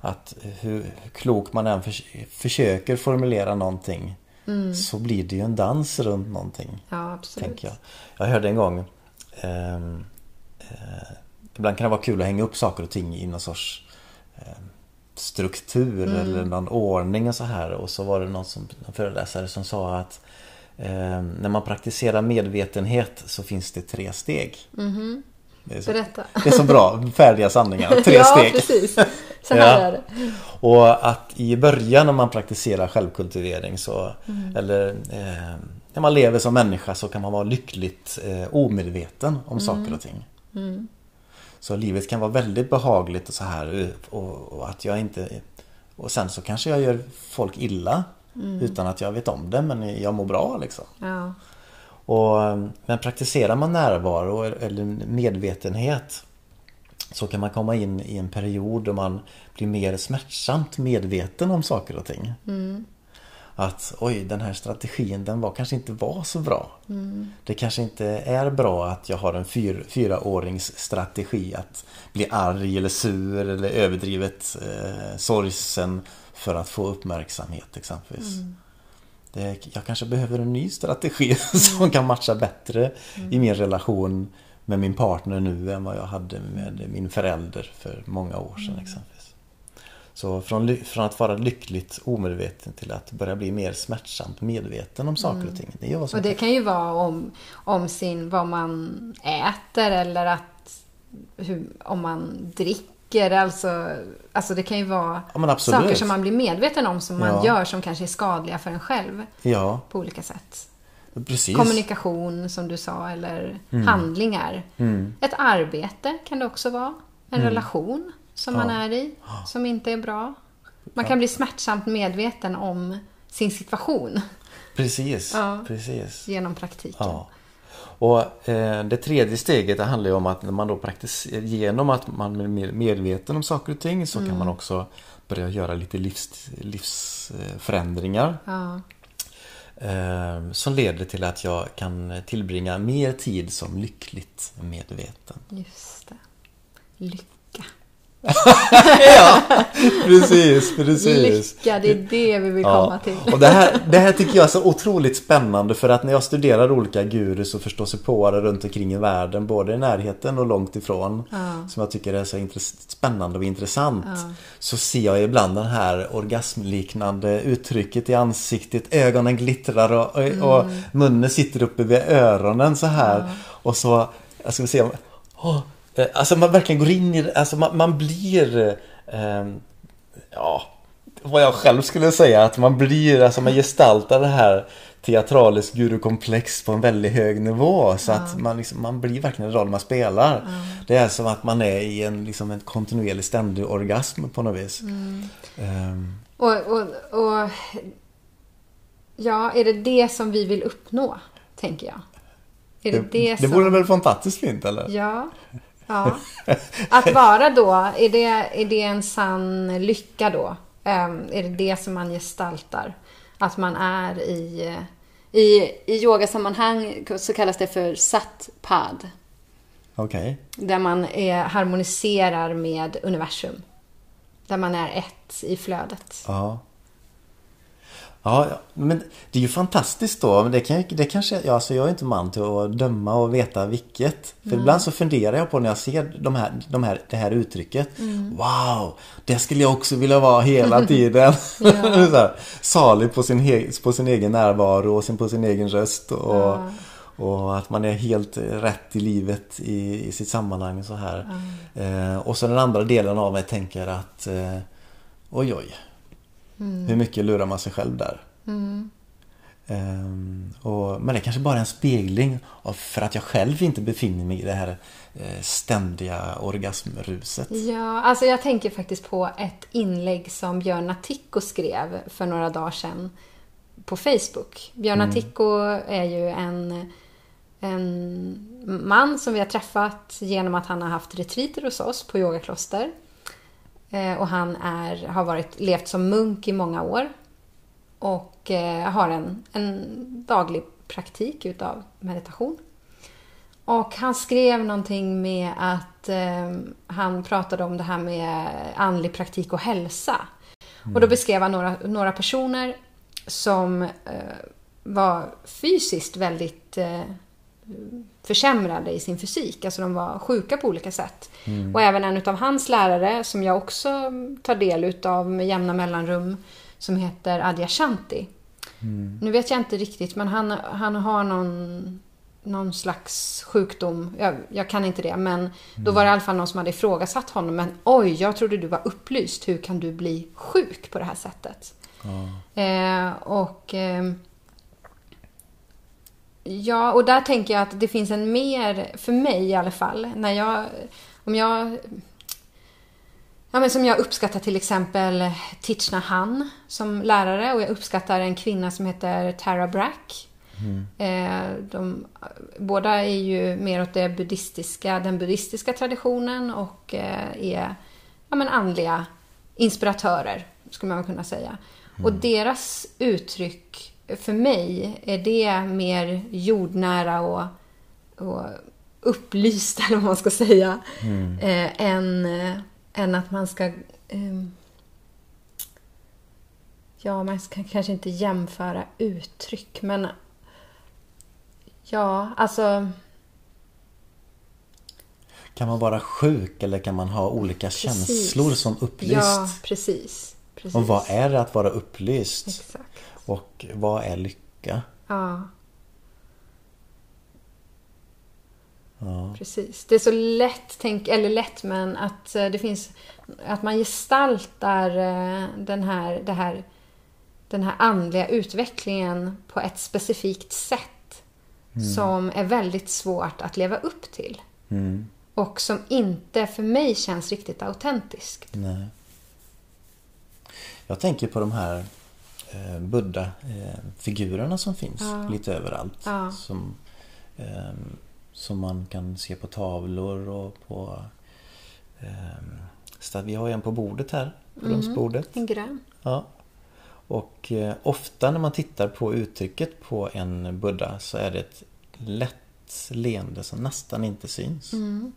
S2: Att hur, klok man än för, försöker formulera någonting mm. så blir det ju en dans runt någonting.
S1: Ja, absolut.
S2: Jag. jag hörde en gång eh, eh, Ibland kan det vara kul att hänga upp saker och ting i någon sorts eh, struktur mm. eller någon ordning och så här. Och så var det någon, som, någon föreläsare som sa att eh, när man praktiserar medvetenhet så finns det tre steg.
S1: Mm.
S2: Det är, så,
S1: Berätta.
S2: det är så bra, färdiga sanningar. Tre
S1: ja,
S2: steg.
S1: precis. Så här ja. är det.
S2: Och att i början när man praktiserar självkultivering så mm. Eller eh, när man lever som människa så kan man vara lyckligt eh, omedveten om mm. saker och ting.
S1: Mm.
S2: Så livet kan vara väldigt behagligt och så här och, och, att jag inte Och sen så kanske jag gör folk illa mm. Utan att jag vet om det men jag mår bra liksom.
S1: Ja.
S2: Och, men praktiserar man närvaro eller medvetenhet så kan man komma in i en period då man blir mer smärtsamt medveten om saker och ting.
S1: Mm.
S2: Att oj, den här strategin den var kanske inte var så bra.
S1: Mm.
S2: Det kanske inte är bra att jag har en fyr, fyraårings strategi att bli arg eller sur eller överdrivet eh, sorgsen för att få uppmärksamhet exempelvis.
S1: Mm.
S2: Jag kanske behöver en ny strategi som kan matcha bättre
S1: Mm.
S2: i min relation med min partner nu än vad jag hade med min förälder för många år sedan
S1: Mm.
S2: exempelvis. Så från, från att vara lyckligt omedveten till att börja bli mer smärtsamt medveten om saker och ting. Det är
S1: Och det kan ju vara om, om sin, vad man äter eller att hur, om man dricker. Alltså, alltså det kan ju vara
S2: Ja,
S1: saker som man blir medveten om som man
S2: Ja.
S1: gör som kanske är skadliga för en själv
S2: Ja,
S1: på olika sätt.
S2: precis.
S1: Kommunikation som du sa eller
S2: Mm.
S1: handlingar.
S2: Mm.
S1: Ett arbete kan det också vara. En relation som man är i som inte är bra. Man kan bli smärtsamt medveten om sin situation
S2: Precis, precis.
S1: genom praktiken.
S2: Och eh, det tredje steget det handlar om att när man då praktiserar, genom att man är mer medveten om saker och ting så
S1: Mm.
S2: kan man också börja göra lite livs, livsförändringar.
S1: Ja.
S2: Eh, som leder till att jag kan tillbringa mer tid som lyckligt medveten.
S1: Just det. Lycka.
S2: Ja, precis, precis.
S1: Lycka, det är det vi vill komma till.
S2: Och det här, det här tycker jag är så otroligt spännande för att när jag studerar olika gurus och förståsigpåare runt omkring i världen både i närheten och långt ifrån
S1: Ja.
S2: som jag tycker är så spännande och intressant
S1: Ja.
S2: så ser jag ibland den här orgasmliknande uttrycket i ansiktet ögonen glittrar och, och, och munnen sitter uppe vid öronen så här och så, jag ska se om eh, Alltså man verkligen går in i det, alltså man, man blir eh, Ja Vad jag själv skulle säga att man blir, alltså man gestaltar det här teatraliskt gurukomplex på en väldigt hög nivå så att man, liksom, man blir verkligen en roll man spelar. Det är som att man är i en, liksom en kontinuerlig ständig orgasm på något vis. Ehm,
S1: Och, och, och ja, är det det som vi vill uppnå, tänker jag? Är det det,
S2: det
S1: som...
S2: vore väl fantastiskt fint eller?
S1: Ja. Ja. Att vara då, är det, är det en sann lycka då? Ehm, är det det som man gestaltar? Att man är i... I, i yogasammanhang så kallas det för satpad.
S2: Okej.
S1: Där man är, harmoniserar med universum. Där man är ett i flödet.
S2: Ja. Ja, ja, men det är ju fantastiskt då. Men det, kan, det kanske, ja, alltså jag är inte man till att döma och veta vilket. För ibland så funderar jag på när jag ser de här, de här, det här uttrycket. Wow, det skulle jag också vilja vara hela tiden. här, salig på sin, he, på sin egen närvaro och sin, på sin egen röst. Och,
S1: Ja.
S2: och att man är helt rätt i livet i, i sitt sammanhang så här. Eh, och så den andra delen av mig tänker att eh, oj oj. Hur mycket lurar man sig själv där? Ehm, och, men det kanske bara är en spegling av för att jag själv inte befinner mig i det här eh, ständiga orgasmruset.
S1: Ja, alltså jag tänker faktiskt på ett inlägg som Björn Natthiko skrev för några dagar sedan på Facebook. Björn Natthiko är ju en, en man som vi har träffat genom att han har haft retreater hos oss på yogakloster. Eh, och han är, har varit, levt som munk i många år. Och eh, har en, en daglig praktik utav meditation. Och han skrev någonting med att eh, han pratade om det här med andlig praktik och hälsa. Mm. Och då beskrev han några, några personer som eh, var fysiskt väldigt eh, försämrade i sin fysik. Alltså de var sjuka på olika sätt. Mm. Och även en av hans lärare, som jag också tar del utav med jämna mellanrum, som heter Adyashanti. Mm. Nu vet jag inte riktigt, men han, han har någon, någon slags sjukdom. Jag, jag kan inte det, men mm. då var det i alla fall någon som hade ifrågasatt honom. Men oj, jag trodde du var upplyst. Hur kan du bli sjuk på det här sättet? Ja. Eh, och... Eh, Ja, och där tänker jag att det finns en mer, för mig i alla fall, när jag, om jag Ja, men som jag uppskattar till exempel Tichna Han som lärare och jag uppskattar en kvinna som heter Tara Brack. Mm. Eh, de, båda är ju mer åt det buddhistiska, den buddhistiska traditionen och eh, är ja, men andliga inspiratörer, skulle man kunna säga. Mm. Och deras uttryck för mig är det mer jordnära och, och upplyst, eller vad man ska säga, mm. eh, än, eh, än att man ska... Eh, ja, man kan kanske inte jämföra uttryck, men... Ja, alltså...
S2: Kan man vara sjuk eller kan man ha olika precis. känslor som upplyst?
S1: Ja, precis. precis.
S2: Och vad är det att vara upplyst?
S1: Exakt.
S2: Och vad är lycka?
S1: Ja. Ja. Precis. Det är så lätt, tänk, eller lätt, men att eh, det finns att man gestaltar eh, den här, det här, den här andliga utvecklingen på ett specifikt sätt mm. som är väldigt svårt att leva upp till. Mm. Och som inte för mig känns riktigt autentiskt.
S2: Nej. Jag tänker på de här eh, Buddha-figurerna som finns ja. lite överallt. Ja. Som, eh, som man kan se på tavlor och på... Eh, vi har en på bordet här, på mm, rumsbordet.
S1: En grön.
S2: Ja. Och eh, ofta när man tittar på uttrycket på en Buddha så är det ett lätt leende som nästan inte syns. Mm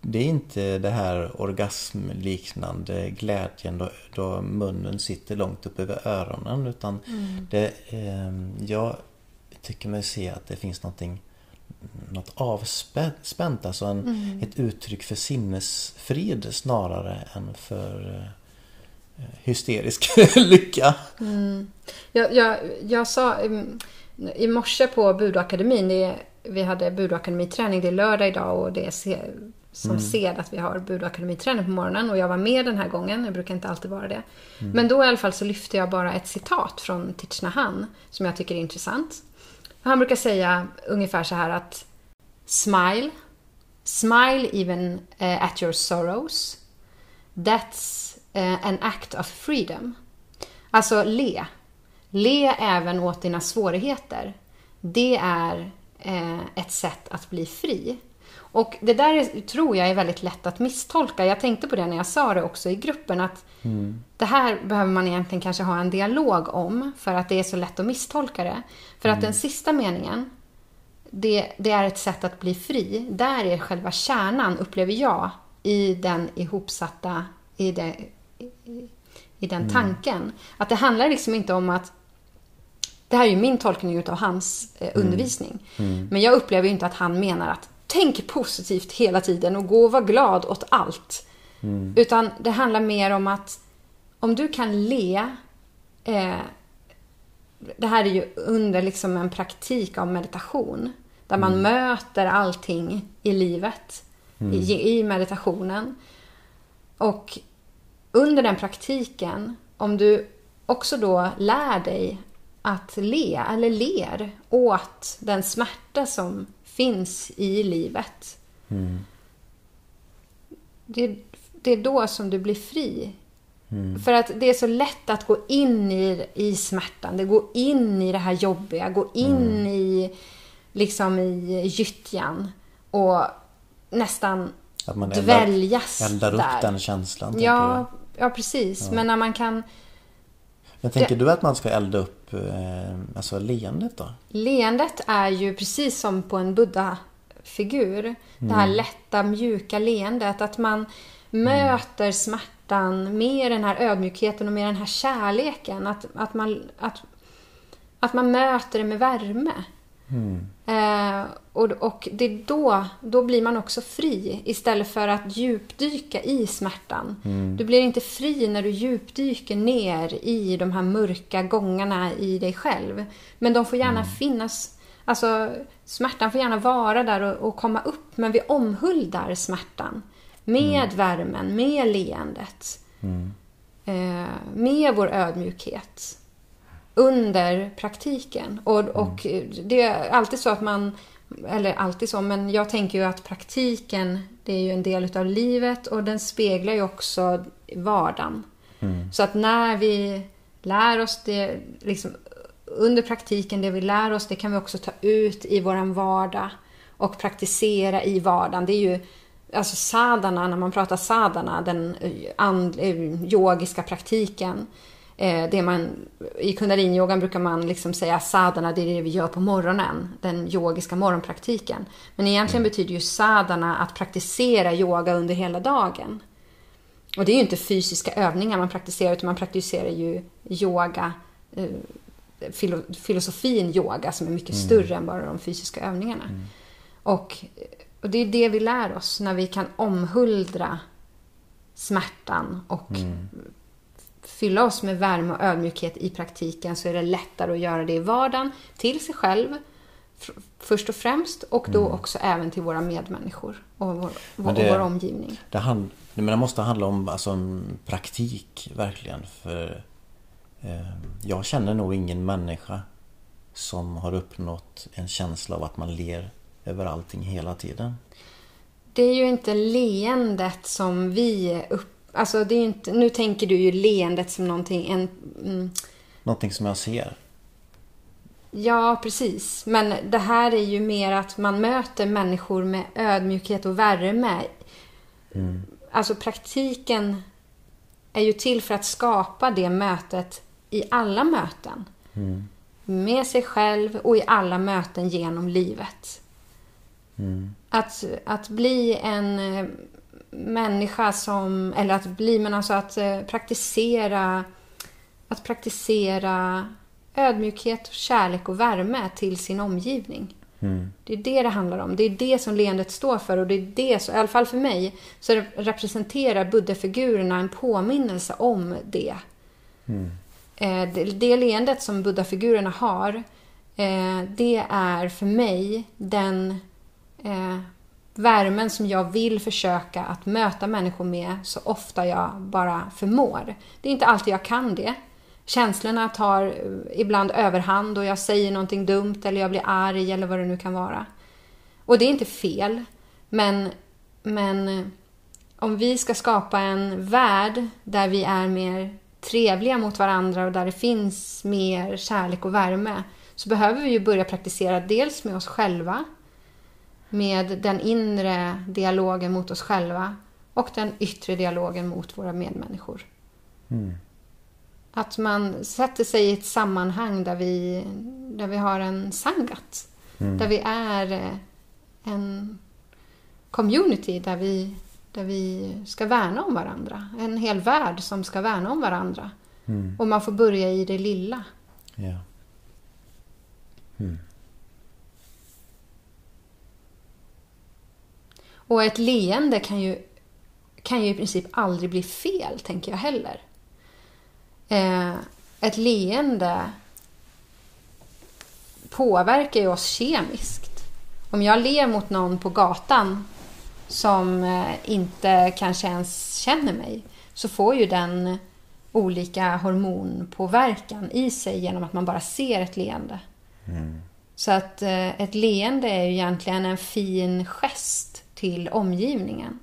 S2: det är inte det här orgasmliknande glädjen då, då munnen sitter långt upp över öronen utan mm. det, eh, jag tycker mig se att det finns någonting något avspänt, alltså en, mm. ett uttryck för sinnesfrid snarare än för eh, hysterisk lycka.
S1: Mm. Jag, jag, jag sa i morse på Budakademin, det, vi hade Budakademi-träning, det är lördag idag och det är som mm. ser att vi har Bud Akademiträning på morgonen och jag var med den här gången. Jag brukar inte alltid vara det. Mm. Men då i alla fall så lyfte jag bara ett citat från Thich Han som jag tycker är intressant. Han brukar säga ungefär så här att Smile, smile even uh, at your sorrows. That's uh, an act of freedom. Alltså le. Le även åt dina svårigheter. Det är uh, ett sätt att bli fri. Och det där är, tror jag är väldigt lätt att misstolka. Jag tänkte på det när jag sa det också i gruppen att mm. det här behöver man egentligen kanske ha en dialog om för att det är så lätt att misstolka det. För mm. att den sista meningen, det, det, är ett sätt att bli fri. Där är själva kärnan, upplever jag, i den ihopsatta, i, det, i, i den mm. tanken. Att det handlar liksom inte om att det här är ju min tolkning av hans eh, mm. undervisning. Mm. Men jag upplever ju inte att han menar att tänk positivt hela tiden och gå och vara glad åt allt. Mm. Utan det handlar mer om att om du kan le eh, det här är ju under liksom en praktik av meditation. Där man mm. möter allting i livet mm. i, i, meditationen. Och under den praktiken, om du också då lär dig att le, eller ler åt den smärta som finns i livet. Mm. Det, det, är då som du blir fri. Mm. För att det är så lätt att gå in i, i smärtan, det går in i det här jobbiga, gå in mm. i liksom i gyttjan och nästan
S2: Att man
S1: dväljas
S2: eldar upp
S1: där.
S2: den känslan.
S1: Ja, ja precis. Men när man kan...
S2: Men tänker du att man ska elda upp eh, alltså leendet då?
S1: Leendet är ju precis som på en buddha-figur. Det här lätta, mjuka leendet. Att man möter smärtan med den här ödmjukheten och med den här kärleken. Att, att, man, att, att man möter det med värme. Eh, och, och det är då, då blir man också fri istället för att djupdyka i smärtan. Du blir inte fri när du djupdyker ner i de här mörka gångarna i dig själv. Men de får gärna finnas, alltså smärtan får gärna vara där och, och komma upp. Men vi omhuldar smärtan med värmen, med leendet. Eh, med vår ödmjukhet under praktiken. Och, och det är alltid så att man, eller alltid så, men jag tänker ju att praktiken, det är ju en del utav livet och den speglar ju också vardagen. Så att när vi lär oss det, liksom under praktiken, det vi lär oss, det kan vi också ta ut i våran vardag och praktisera i vardagen. Det är ju Alltså sadhana, när man pratar sadhana, den and, eh, yogiska praktiken. Eh, det man, I kundaliniyogan brukar man liksom säga sadhana, det är det vi gör på morgonen. Den yogiska morgonpraktiken. Men egentligen betyder ju sadhana att praktisera yoga under hela dagen. Och det är ju inte fysiska övningar man praktiserar, utan man praktiserar ju yoga, eh, filo, filosofin yoga som är mycket större än bara de fysiska övningarna. Och, och det är det vi lär oss när vi kan omhuldra smärtan och fylla oss med värme och ödmjukhet i praktiken så är det lättare att göra det i vardagen till sig själv först och främst och då också även till våra medmänniskor och vår, vår,
S2: det-
S1: och vår omgivning.
S2: Det, hand, men det måste handla om alltså, praktik verkligen. För eh, jag känner nog ingen människa som har uppnått en känsla av att man ler över allting hela tiden.
S1: Det är ju inte leendet som vi upp... Alltså det är ju inte, nu tänker du ju leendet som någonting, en... Mm,
S2: Någonting som jag ser.
S1: Ja, precis. Men det här är ju mer att man möter människor med ödmjukhet och värme. Alltså praktiken är ju till för att skapa det mötet i alla möten. Med sig själv och i alla möten genom livet. Att, att bli en eh, människa som, eller att bli, men alltså att eh, praktisera, att praktisera ödmjukhet, kärlek och värme till sin omgivning. Det är det det handlar om. Det är det som leendet står för och det är det, så, i alla fall för mig, så re- representerar buddha-figurerna en påminnelse om det. Eh, det, det leendet som buddha-figurerna har, eh, det är för mig den värmen som jag vill försöka att möta människor med så ofta jag bara förmår. Det är inte alltid jag kan det. Känslorna tar eh, ibland överhand och jag säger någonting dumt eller jag blir arg eller vad det nu kan vara. Och det är inte fel, men, men eh, om vi ska skapa en värld där vi är mer trevliga mot varandra och där det finns mer kärlek och värme så behöver vi ju börja praktisera dels med oss själva med den inre dialogen mot oss själva och den yttre dialogen mot våra medmänniskor. Att man sätter sig i ett sammanhang där vi, där vi har en sangat. Där vi är eh, en community där vi, där vi ska värna om varandra. En hel värld som ska värna om varandra. Och man får börja i det lilla.
S2: Ja.
S1: Och ett leende kan ju, kan ju i princip aldrig bli fel, tänker jag heller. Eh, ett leende påverkar ju oss kemiskt. Om jag ler mot någon på gatan som eh, inte kanske ens känner mig så får ju den olika hormonpåverkan i sig genom att man bara ser ett leende. Så att eh, ett leende är ju egentligen en fin gest till omgivningen.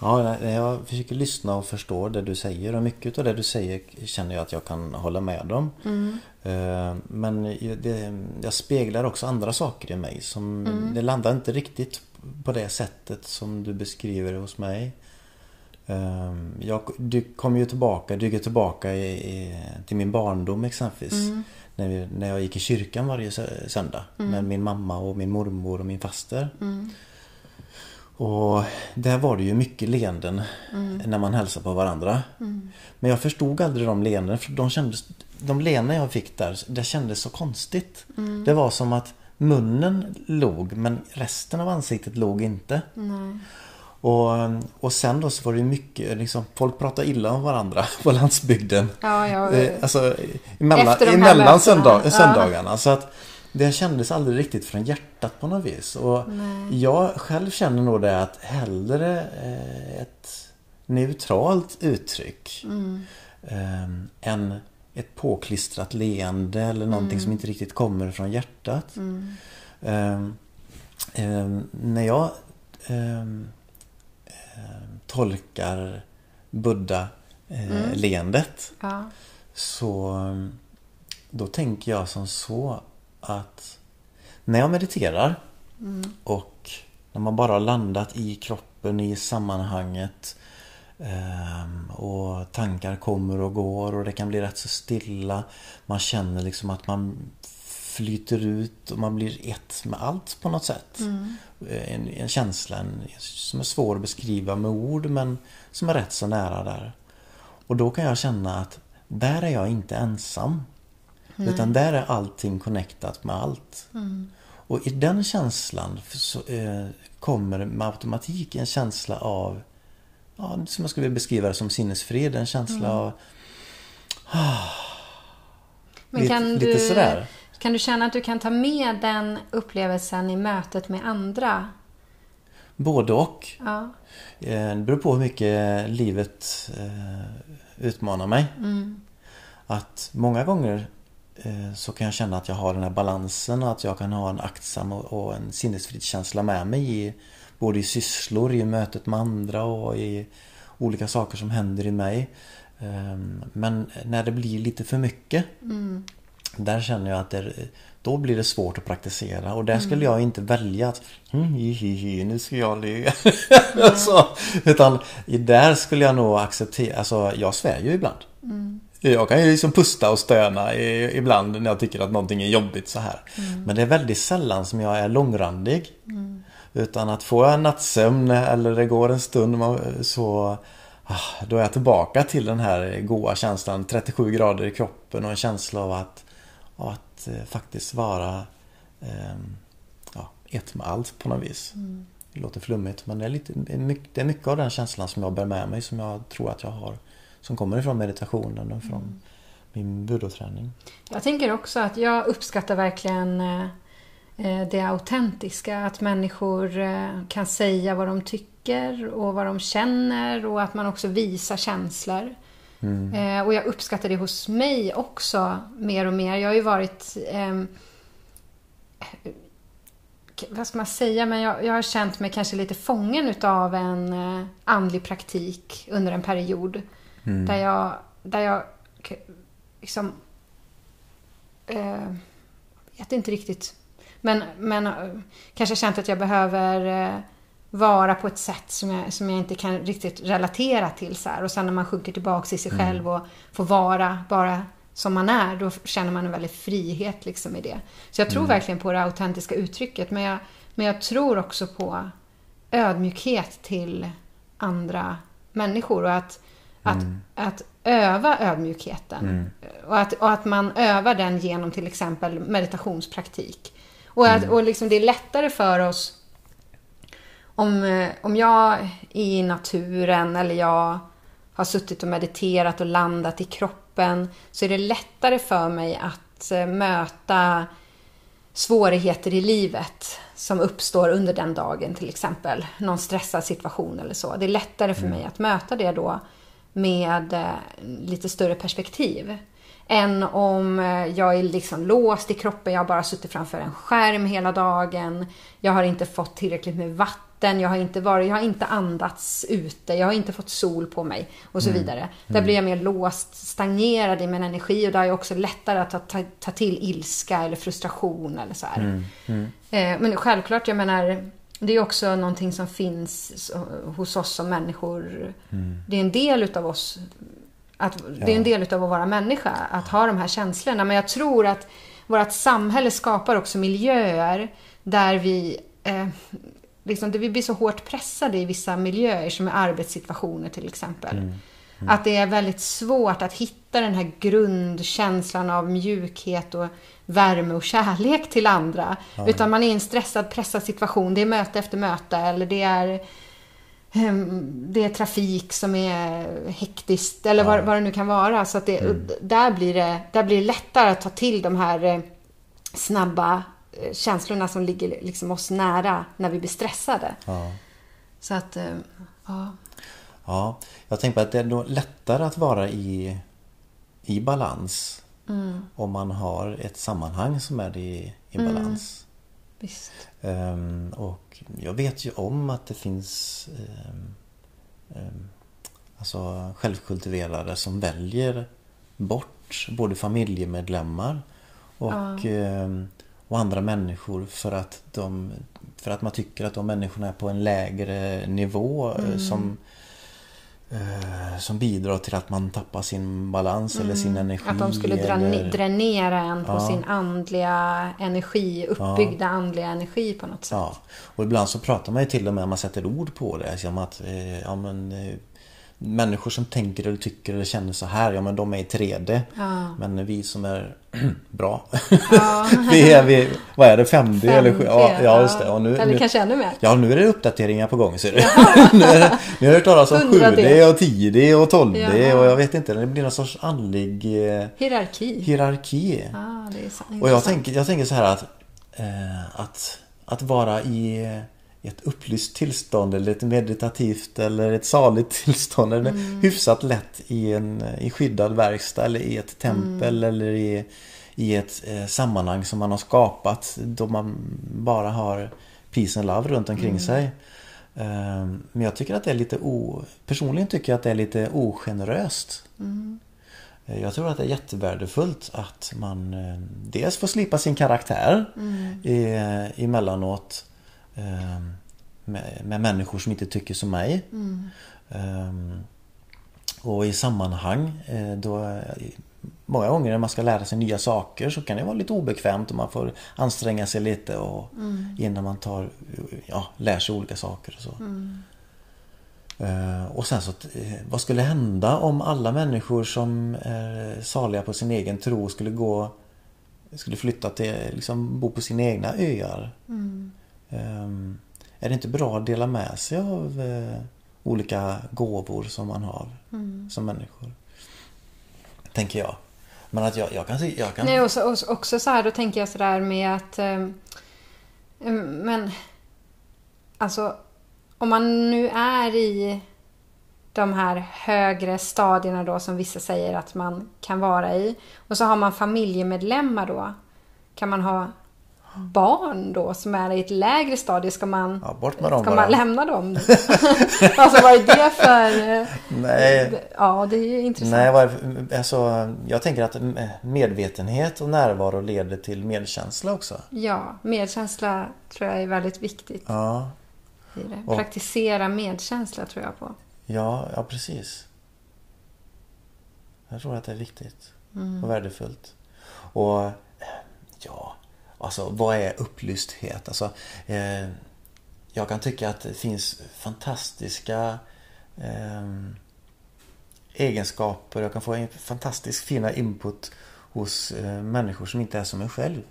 S2: Ja, jag försöker lyssna och förstå det du säger och mycket av det du säger känner jag att jag kan hålla med om. Mm. Men det, jag speglar också andra saker i mig som mm. det landar inte riktigt på det sättet som du beskriver det hos mig. Ehm, jag, du kommer ju tillbaka, gick tillbaka i, i, till min barndom exempelvis. Mm. När, vi, när jag gick i kyrkan varje söndag mm. med min mamma och min mormor och min faster. Mm. Och där var det ju mycket leenden mm. när man hälsade på varandra. Mm. Men jag förstod aldrig de leenden för de kändes, de leenden jag fick där, det kändes så konstigt. Mm. Det var som att munnen låg men resten av ansiktet låg inte.
S1: Nej.
S2: Och, och sen då så var det mycket, liksom, folk pratade illa om varandra på landsbygden.
S1: Ja, ja.
S2: Eh, alltså emellan, emellan söndag, söndagarna. Ja. Så att det kändes aldrig riktigt från hjärtat på något vis. Och jag själv känner nog det att hellre eh, ett neutralt uttryck mm. eh, än ett påklistrat leende eller någonting mm. som inte riktigt kommer från hjärtat. Mm. Eh, när jag ehm, tolkar Buddha-leendet.
S1: Eh, ja.
S2: Så då tänker jag som så att när jag mediterar mm. och när man bara har landat i kroppen, i sammanhanget ehm, och tankar kommer och går och det kan bli rätt så stilla. Man känner liksom att man flyter ut och man blir ett med allt på något sätt. Mm. En, en känsla en, som är svår att beskriva med ord men som är rätt så nära där. Och då kan jag känna att där är jag inte ensam. Nej. Utan där är allting connectat med allt. Mm. Och i den känslan så, eh, kommer med automatik en känsla av ja, som jag skulle beskriva det som sinnesfred. En känsla mm. av ah,
S1: Men kan lite, du... lite sådär. Kan du känna att du kan ta med den upplevelsen i mötet med andra?
S2: Både och.
S1: Ja.
S2: Eh, det beror på hur mycket livet eh, utmanar mig. Mm. Att många gånger eh, så kan jag känna att jag har den här balansen och att jag kan ha en aktsam och en sinnesfridskänsla med mig i både i sysslor, i mötet med andra och i olika saker som händer i mig. Men när det blir lite för mycket mm. Där känner jag att det, då blir det svårt att praktisera och där skulle mm. jag inte välja att hm, hi, hi, hi, nu ska jag le. Mm. så, utan där skulle jag nog acceptera, alltså jag svär ju ibland. Mm. Jag kan ju liksom pusta och stöna ibland när jag tycker att någonting är jobbigt så här. Mm. Men det är väldigt sällan som jag är långrandig. Mm. Utan att få en nattsömn eller det går en stund så ah, då är jag tillbaka till den här goa känslan 37 grader i kroppen och en känsla av att och att eh, faktiskt vara eh, ja, ett med allt på något vis. Mm. Det låter flummigt men det är, lite, det är mycket av den känslan som jag bär med mig som jag tror att jag har. Som kommer ifrån meditationen och från mm. min budoträning.
S1: Jag tänker också att jag uppskattar verkligen eh, eh, det autentiska. Att människor kan säga vad de tycker och vad de känner och att man också visar känslor. Mm. Eh, och jag uppskattar det hos mig också mer och mer. Jag har ju varit eh, vad ska man säga, men jag, jag, har känt mig kanske lite fången utav en eh, andlig praktik under en period. Mm. Där jag, där jag liksom, eh, vet inte riktigt, men, men eh, kanske känt att jag behöver eh, vara på ett sätt som jag, som jag inte kan riktigt relatera till. Så här. Och sen när man sjunker tillbaka i sig mm. själv och får vara bara som man är, då känner man en väldig frihet liksom i det. Så jag tror mm. verkligen på det autentiska uttrycket, men jag, men jag tror också på ödmjukhet till andra människor och att, mm. att, att öva ödmjukheten. Mm. Och, att, och att man övar den genom till exempel meditationspraktik. Och, att, mm. och liksom det är lättare för oss om, eh, om jag är i naturen eller jag har suttit och mediterat och landat i kroppen så är det lättare för mig att eh, möta svårigheter i livet som uppstår under den dagen till exempel. Någon stressad situation eller så. Det är lättare för mm. mig att möta det då med eh, lite större perspektiv. Än om jag är liksom låst i kroppen, jag har bara suttit framför en skärm hela dagen. Jag har inte fått tillräckligt med vatten vatten, jag har inte varit, jag har inte andats ute, jag har inte fått sol på mig och så vidare. Där blir jag mer låst, stagnerad i min energi och där är jag också lättare att ta, ta, ta till ilska eller frustration eller så här. Eh, men självklart, jag menar, det är också någonting som finns hos oss som människor. Det är en del utav oss att det är en del utav att vara människa, att ha de här känslorna. Men jag tror att vårt samhälle skapar också miljöer där vi, eh, liksom, vi blir så hårt pressade i vissa miljöer, som är arbetssituationer till exempel. Att det är väldigt svårt att hitta den här grundkänslan av mjukhet och värme och kärlek till andra. Utan man är i en stressad, pressad situation. Det är möte efter möte eller det är Ehm, det är trafik som är hektiskt eller vad, vad det nu kan vara. Så att det, där, blir det, där blir det lättare att ta till de här eh, snabba känslorna som ligger liksom oss nära när vi blir stressade.
S2: Ja.
S1: Så att, eh, ja.
S2: Ja, jag tänker på att det är nog lättare att vara i, i balans om man har ett sammanhang som är i, i balans.
S1: Visst.
S2: Ehm, och jag vet ju om att det finns um, alltså självkultiverare som väljer bort både familjemedlemmar och, ehm, och andra människor för att, de, för att man tycker att de människorna är på en lägre nivå eh, som eh, som bidrar till att man tappar sin balans eller sin energi.
S1: Att de skulle
S2: eller...
S1: dränera en på
S2: Ja.
S1: sin andliga energi, uppbyggda andliga energi på något sätt.
S2: Ja, och ibland så pratar man ju till och med, man sätter ord på det. Som att, eh, ja men eh, Människor som tänker eller tycker eller känner så här, ja men de är i 3D. Men vi som är bra, vi är vi, vad är det, 5D, eller 7? Ja, ja just det. Och nu,
S1: Eller
S2: nu,
S1: kanske ännu mer.
S2: Ja, nu är det uppdateringar på gång ser du. nu, är det, nu har jag hört talas om
S1: 100D.
S2: 7D och 10D och 12D
S1: Ja.
S2: och jag vet inte, det blir någon sorts andlig eh,
S1: Hierarki.
S2: hierarki.
S1: Ja, det är så
S2: Och jag tänker, jag tänker så här att, eh, att, att vara i i ett upplyst tillstånd eller ett meditativt eller ett saligt tillstånd. Eller hyfsat lätt i en i skyddad verkstad eller i ett tempel eller i, i ett eh, sammanhang som man har skapat då man bara har peace and love runt omkring sig. Eh, men jag tycker att det är lite o... Personligen tycker jag att det är lite ogeneröst. Eh, Jag tror att det är jättevärdefullt att man eh, dels får slipa sin karaktär i, eh, emellanåt med, med människor som inte tycker som mig. Eh, och i sammanhang eh, då Många gånger när man ska lära sig nya saker så kan det vara lite obekvämt och man får anstränga sig lite och innan man tar, ja, lär sig olika saker och så. Eh, Och sen så, eh, vad skulle hända om alla människor som är saliga på sin egen tro skulle gå Skulle flytta till, liksom bo på sina egna öar? Ehm, Är det inte bra att dela med sig av eh, olika gåvor som man har som människor? Tänker jag. Men att jag, jag kan jag kan...
S1: Nej, och så, och så- också så här, då tänker jag sådär med att... ehm, ehm, men... Alltså, om man nu är i de här högre stadierna då som vissa säger att man kan vara i. Och så har man familjemedlemmar då. Kan man ha barn då som är i ett lägre stadie? Ska man,
S2: Ja, bort med dem
S1: ska
S2: bara.
S1: man lämna dem? alltså vad är det för... eh,
S2: Nej.
S1: Ja, det är ju intressant.
S2: Nej, vad alltså, jag tänker att medvetenhet och närvaro leder till medkänsla också.
S1: Ja, medkänsla tror jag är väldigt viktigt.
S2: Ja,
S1: i det.
S2: Och-
S1: Praktisera medkänsla tror jag på.
S2: ja, ja precis. Jag tror att det är viktigt och värdefullt. Och ja, alltså vad är upplysthet? Alltså, eh, jag kan tycka att det finns fantastiska eh, egenskaper. Jag kan få en fantastiskt fina input hos eh, människor som inte är som en själv.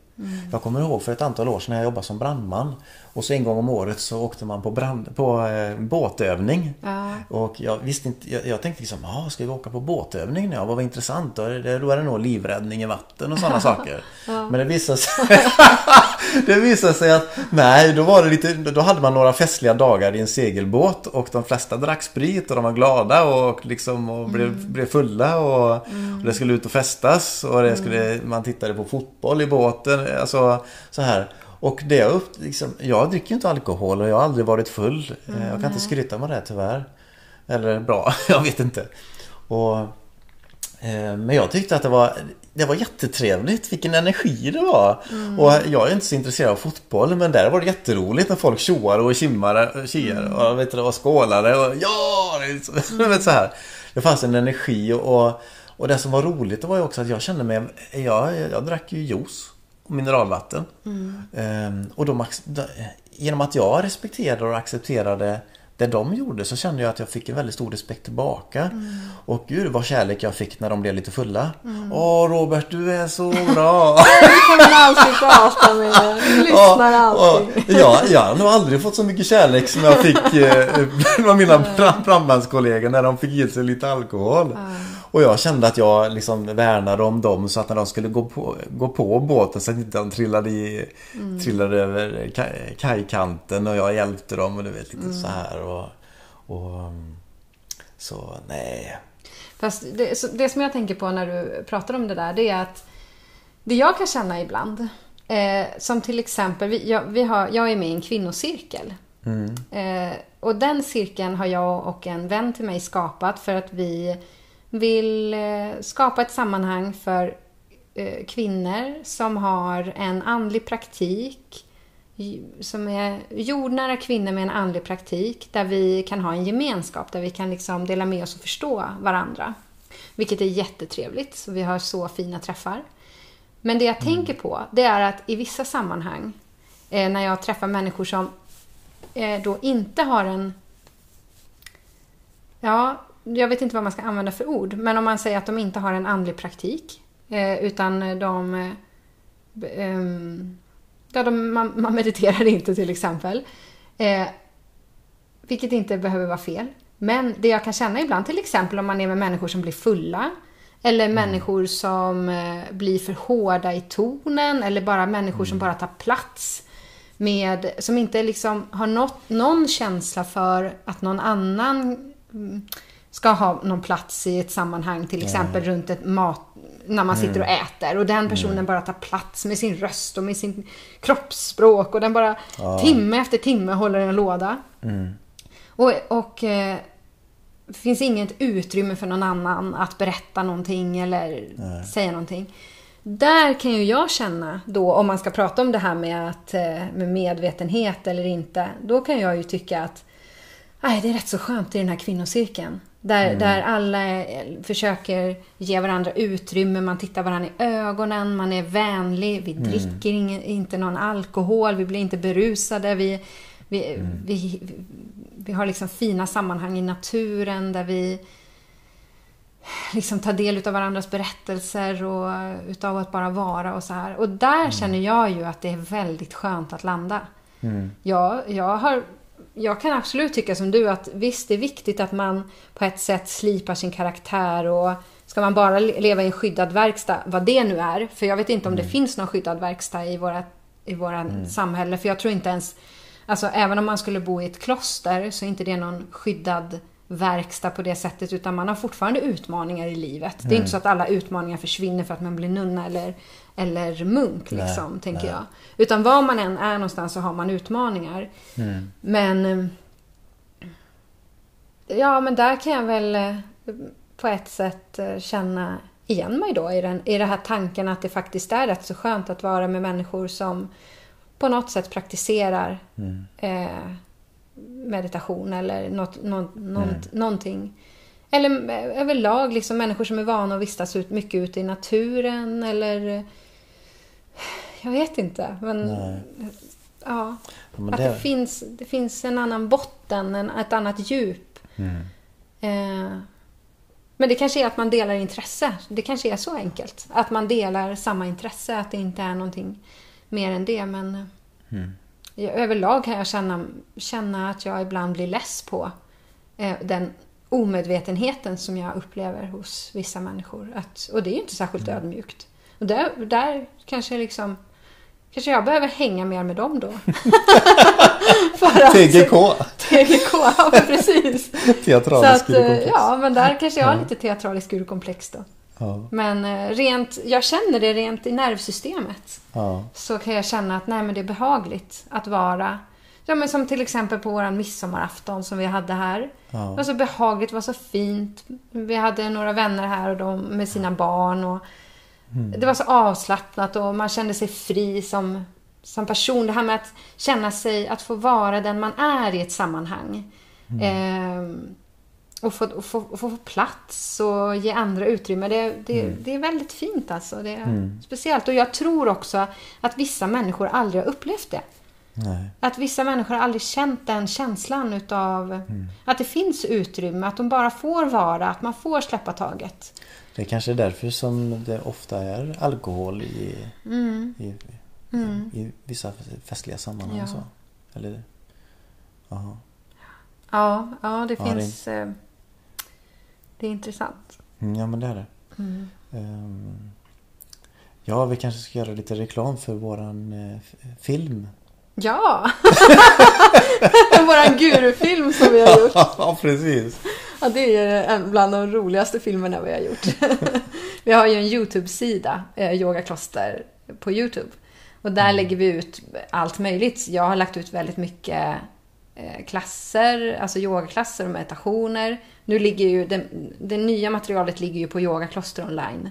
S2: Jag kommer ihåg för ett antal år sedan när jag jobbade som brandman. Och så en gång om året så åkte man på, brand, på eh, båtövning.
S1: Ja.
S2: Och jag visste inte, jag, jag tänkte liksom, ja ska vi åka på båtövning nu? Ja, vad var intressant. Då det, då är det nog livräddning i vatten och sådana saker. Men det visade sig Det visade sig att nej, då var det lite, då hade man några festliga dagar i en segelbåt och de flesta drack sprit och de var glada och liksom och blev, blev fulla och, och det skulle ut och festas och det skulle, man tittade på fotboll i båten, alltså så här. Och det jag, upp, liksom, jag dricker inte alkohol och jag har aldrig varit full. Mm, jag kan nej. inte skryta med det tyvärr. Eller bra, jag vet inte. Och, eh, men jag tyckte att det var, det var jättetrevligt. Vilken energi det var. Mm. Och jag är inte så intresserad av fotboll men där var det jätteroligt när folk tjoade och kimmade, kiade mm. och, vet du, och skålade. Och, ja! Det, mm. så här. det fanns en energi och, och det som var roligt var ju också att jag kände mig... Jag, jag drack ju juice och mineralvatten. Mm. Ehm, och de, genom att jag respekterade och accepterade det de gjorde så kände jag att jag fick en väldigt stor respekt tillbaka. Mm. Och gud vad kärlek jag fick när de blev lite fulla. Mm. Åh Robert, du är så bra!
S1: kan man alltid prata med. Du lyssnar alltid.
S2: ja, jag har nog aldrig fått så mycket kärlek som jag fick eh, mina brandbandskollegor när de fick ge sig lite alkohol. Mm. Och jag kände att jag liksom värnade om dem så att när de skulle gå på, gå på båten så att inte de trillade, i, mm. trillade över kajkanten och jag hjälpte dem och du vet lite mm. så här och, och Så nej.
S1: Fast det, det som jag tänker på när du pratar om det där det är att det jag kan känna ibland eh, som till exempel, vi, jag, vi har, jag är med i en kvinnocirkel. Mm. Eh, och den cirkeln har jag och en vän till mig skapat för att vi vill eh, skapa ett sammanhang för eh, kvinnor som har en andlig praktik, som är jordnära kvinnor med en andlig praktik, där vi kan ha en gemenskap, där vi kan liksom dela med oss och förstå varandra. Vilket är jättetrevligt, så vi har så fina träffar. Men det jag mm. tänker på, det är att i vissa sammanhang, eh, när jag träffar människor som då inte har en Ja, jag vet inte vad man ska använda för ord, men om man säger att de inte har en andlig praktik, eh, utan de... Eh, ehm, ja, de man, man, mediterar inte till exempel. Eh, vilket inte behöver vara fel. Men det jag kan känna ibland, till exempel om man är med människor som blir fulla, eller mm. människor som blir för hårda i tonen, eller bara människor mm. som bara tar plats. Med, som inte liksom har nått, någon känsla för att någon annan mm, ska ha någon plats i ett sammanhang, till exempel runt ett mat, när man sitter och mm. äter och den personen mm. bara tar plats med sin röst och med sin kroppsspråk och den bara ja. timme efter timme håller en låda. Mm. Och, och eh, finns inget utrymme för någon annan att berätta någonting eller Nej. säga någonting. Där kan ju jag känna då, om man ska prata om det här med, att, eh, med medvetenhet eller inte, då kan jag ju tycka att Nej, det är rätt så skönt i den här kvinnocirkeln. Där, mm. där alla försöker ge varandra utrymme, man tittar varandra i ögonen, man är vänlig, vi mm. dricker ing, inte någon alkohol, vi blir inte berusade, vi, vi, mm. vi, vi har liksom fina sammanhang i naturen där vi liksom tar del av varandras berättelser och utav att bara vara och så här. Och där mm. känner jag ju att det är väldigt skönt att landa. Mm. Jag, jag har jag kan absolut tycka som du att visst, det är viktigt att man på ett sätt slipar sin karaktär och ska man bara leva i en skyddad verkstad, vad det nu är, för jag vet inte om mm. det finns någon skyddad verkstad i våra i våra mm. samhälle, för jag tror inte ens, alltså även om man skulle bo i ett kloster så är inte det någon skyddad verkstad på det sättet, utan man har fortfarande utmaningar i livet. Mm. Det är inte så att alla utmaningar försvinner för att man blir nunna eller eller munk, liksom, nej, tänker nej. jag. Utan var man än är någonstans så har man utmaningar. Mm. Men... Eh, ja, men där kan jag väl eh, på ett sätt eh, känna igen mig då i den, i den här tanken att det faktiskt är rätt så skönt att vara med människor som på något sätt praktiserar mm. eh, meditation eller något, något, något, mm. någonting. Eller överlag liksom människor som är vana att vistas ut, mycket ute i naturen eller jag vet inte. Men, ja, men att det... det... finns, det finns en annan botten, en, ett annat djup. Mm. Eh, men det kanske är att man delar intresse. Det kanske är så enkelt. Att man delar samma intresse, att det inte är någonting mer än det. Men mm. Överlag kan jag känna, känna att jag ibland blir less på eh, den omedvetenheten som jag upplever hos vissa människor. Att, och det är ju inte särskilt mm. ödmjukt. Och där, där kanske liksom Kanske jag behöver hänga mer med dem då.
S2: att, TGK.
S1: TGK, ja precis.
S2: Teatralisk
S1: Så att, Ja, men där kanske jag har lite teatralisk urkomplex då.
S2: Ja.
S1: Men eh, rent, jag känner det rent i nervsystemet.
S2: Ja.
S1: Så kan jag känna att nej, men det är behagligt att vara Ja, men som till exempel på våran midsommarafton som vi hade här.
S2: Ja.
S1: Det var så behagligt, det var så fint. Vi hade några vänner här och de med sina barn. Och Det var så avslappnat och man kände sig fri som, som person. Det här med att känna sig, att få vara den man är i ett sammanhang. Ehm, och få, och få, och få plats och ge andra utrymme. Det, det, det är väldigt fint alltså. Det är speciellt. Och jag tror också att vissa människor aldrig har upplevt det.
S2: Nej.
S1: Att vissa människor har aldrig känt den känslan utav att det finns utrymme, att de bara får vara, att man får släppa taget.
S2: Det är kanske är därför som det ofta är alkohol i, i, i vissa festliga sammanhang.
S1: Ja.
S2: Så. Eller, ja.
S1: Ja, ja det
S2: Ja, det-
S1: finns... eh, Det är intressant.
S2: Mm, ja, men det är det. Ehm, ja, vi kanske ska göra lite reklam för våran eh, film.
S1: Ja! Våran gurufilm som vi har gjort.
S2: ja, precis.
S1: Ja, det är en bland de roligaste filmerna vi har gjort. vi har ju en YouTube-sida, eh, Yogakloster, på YouTube. Och där lägger vi ut allt möjligt. Jag har lagt ut väldigt mycket eh, klasser, alltså yogaklasser och meditationer. Nu ligger ju, det, det nya materialet ligger ju på Yogakloster online.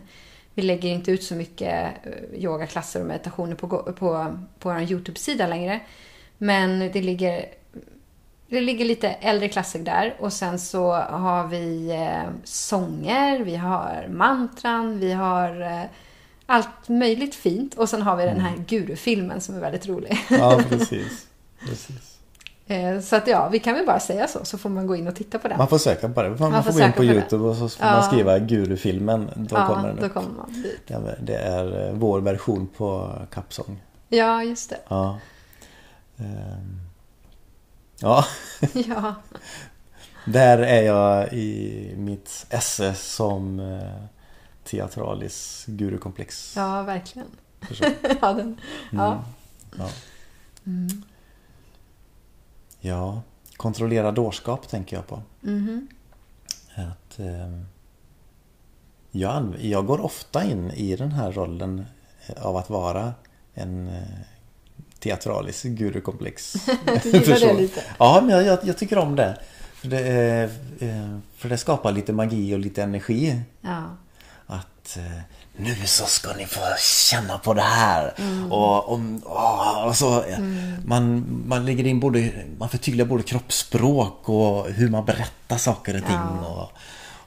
S1: Vi lägger inte ut så mycket eh, yogaklasser och meditationer på, på, på vår YouTube-sida längre. Men det ligger det ligger lite äldre klasser där och sen så har vi eh, sånger, vi har mantran, vi har eh, allt möjligt fint. Och sen har vi den här gurufilmen som är väldigt rolig.
S2: Ja, precis. precis.
S1: Eh, så att ja, vi kan väl bara säga så, så får man gå in och titta på den.
S2: Man får söka på det. Man, man
S1: får
S2: får gå in på
S1: på.
S2: Youtube och så får
S1: Ja.
S2: man skriva Gurufilmen. Då
S1: ja,
S2: kommer den
S1: då
S2: upp.
S1: kommer man dit.
S2: Det är eh, vår version på Kappsång.
S1: Ja, just det.
S2: Ja. Ehm. Ja,
S1: Ja,
S2: där är jag i mitt esse som eh, teatralis gurukomplex.
S1: ja verkligen. ja, den, ja.
S2: Ja. Ja, kontrollera dårskap tänker jag på.
S1: Mhm.
S2: Att, ehm, jag, jag går ofta in i den här rollen eh, av att vara en eh, teatralisk gurukomplex.
S1: Du gillar det lite?
S2: Ja, men jag, jag, tycker om det. För det, eh, för det skapar lite magi och lite energi.
S1: Ja.
S2: Att eh, nu så ska ni få känna på det här. Och, och, åh, och så, eh, man, man lägger in både, man förtydligar både kroppsspråk och hur man berättar saker och ting.
S1: Ja.
S2: Och,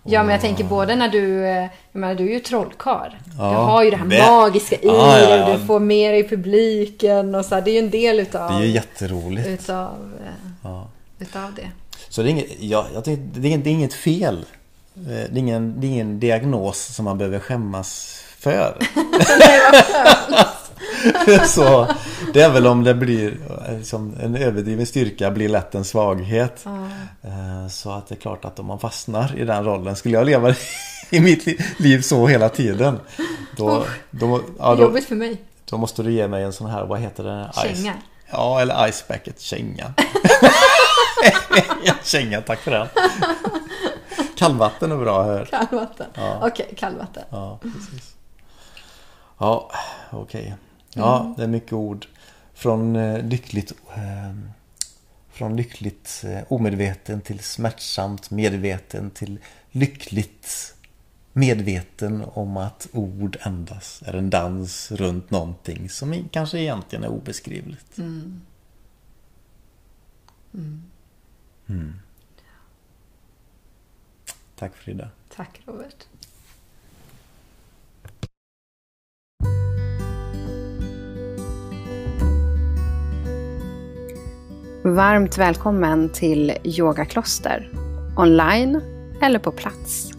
S1: Ja, men jag tänker både när du... eh, Jag menar, du är ju trollkarl.
S2: Ja,
S1: du har ju det här
S2: det-
S1: magiska i
S2: Ja,
S1: dig.
S2: ja.
S1: Du får med dig publiken och så här, Det är ju en del utav,
S2: det är ju jätteroligt.
S1: utav, eh, utav det.
S2: Så det är, inget, ja, jag tycker, det, är, inget- det är inget fel. Eh, Det är, ingen, det är ingen diagnos som man behöver skämmas för. så det är väl om det blir eh, som en överdriven styrka blir lätt en svaghet. Eh, Så att det är klart att om man fastnar i den rollen skulle jag leva i mitt li- liv så hela tiden. Då, då, ja, då,
S1: Jobbigt för mig.
S2: då måste du ge mig en sån här, vad heter det?
S1: Känga.
S2: Ja, eller ice packet känga. känga, tack för den. Kallvatten är bra här.
S1: Kallvatten.
S2: Ja.
S1: Okej, kallvatten.
S2: Ja, precis. Ja, okej. Ja, det är mycket ord. Från eh, lyckligt eh, Från lyckligt eh, omedveten till smärtsamt medveten till lyckligt medveten om att ord endast är en dans runt någonting som kanske egentligen är obeskrivligt. Mm. Tack Frida.
S1: Tack Robert. Varmt välkommen till Yogakloster. Online eller på plats.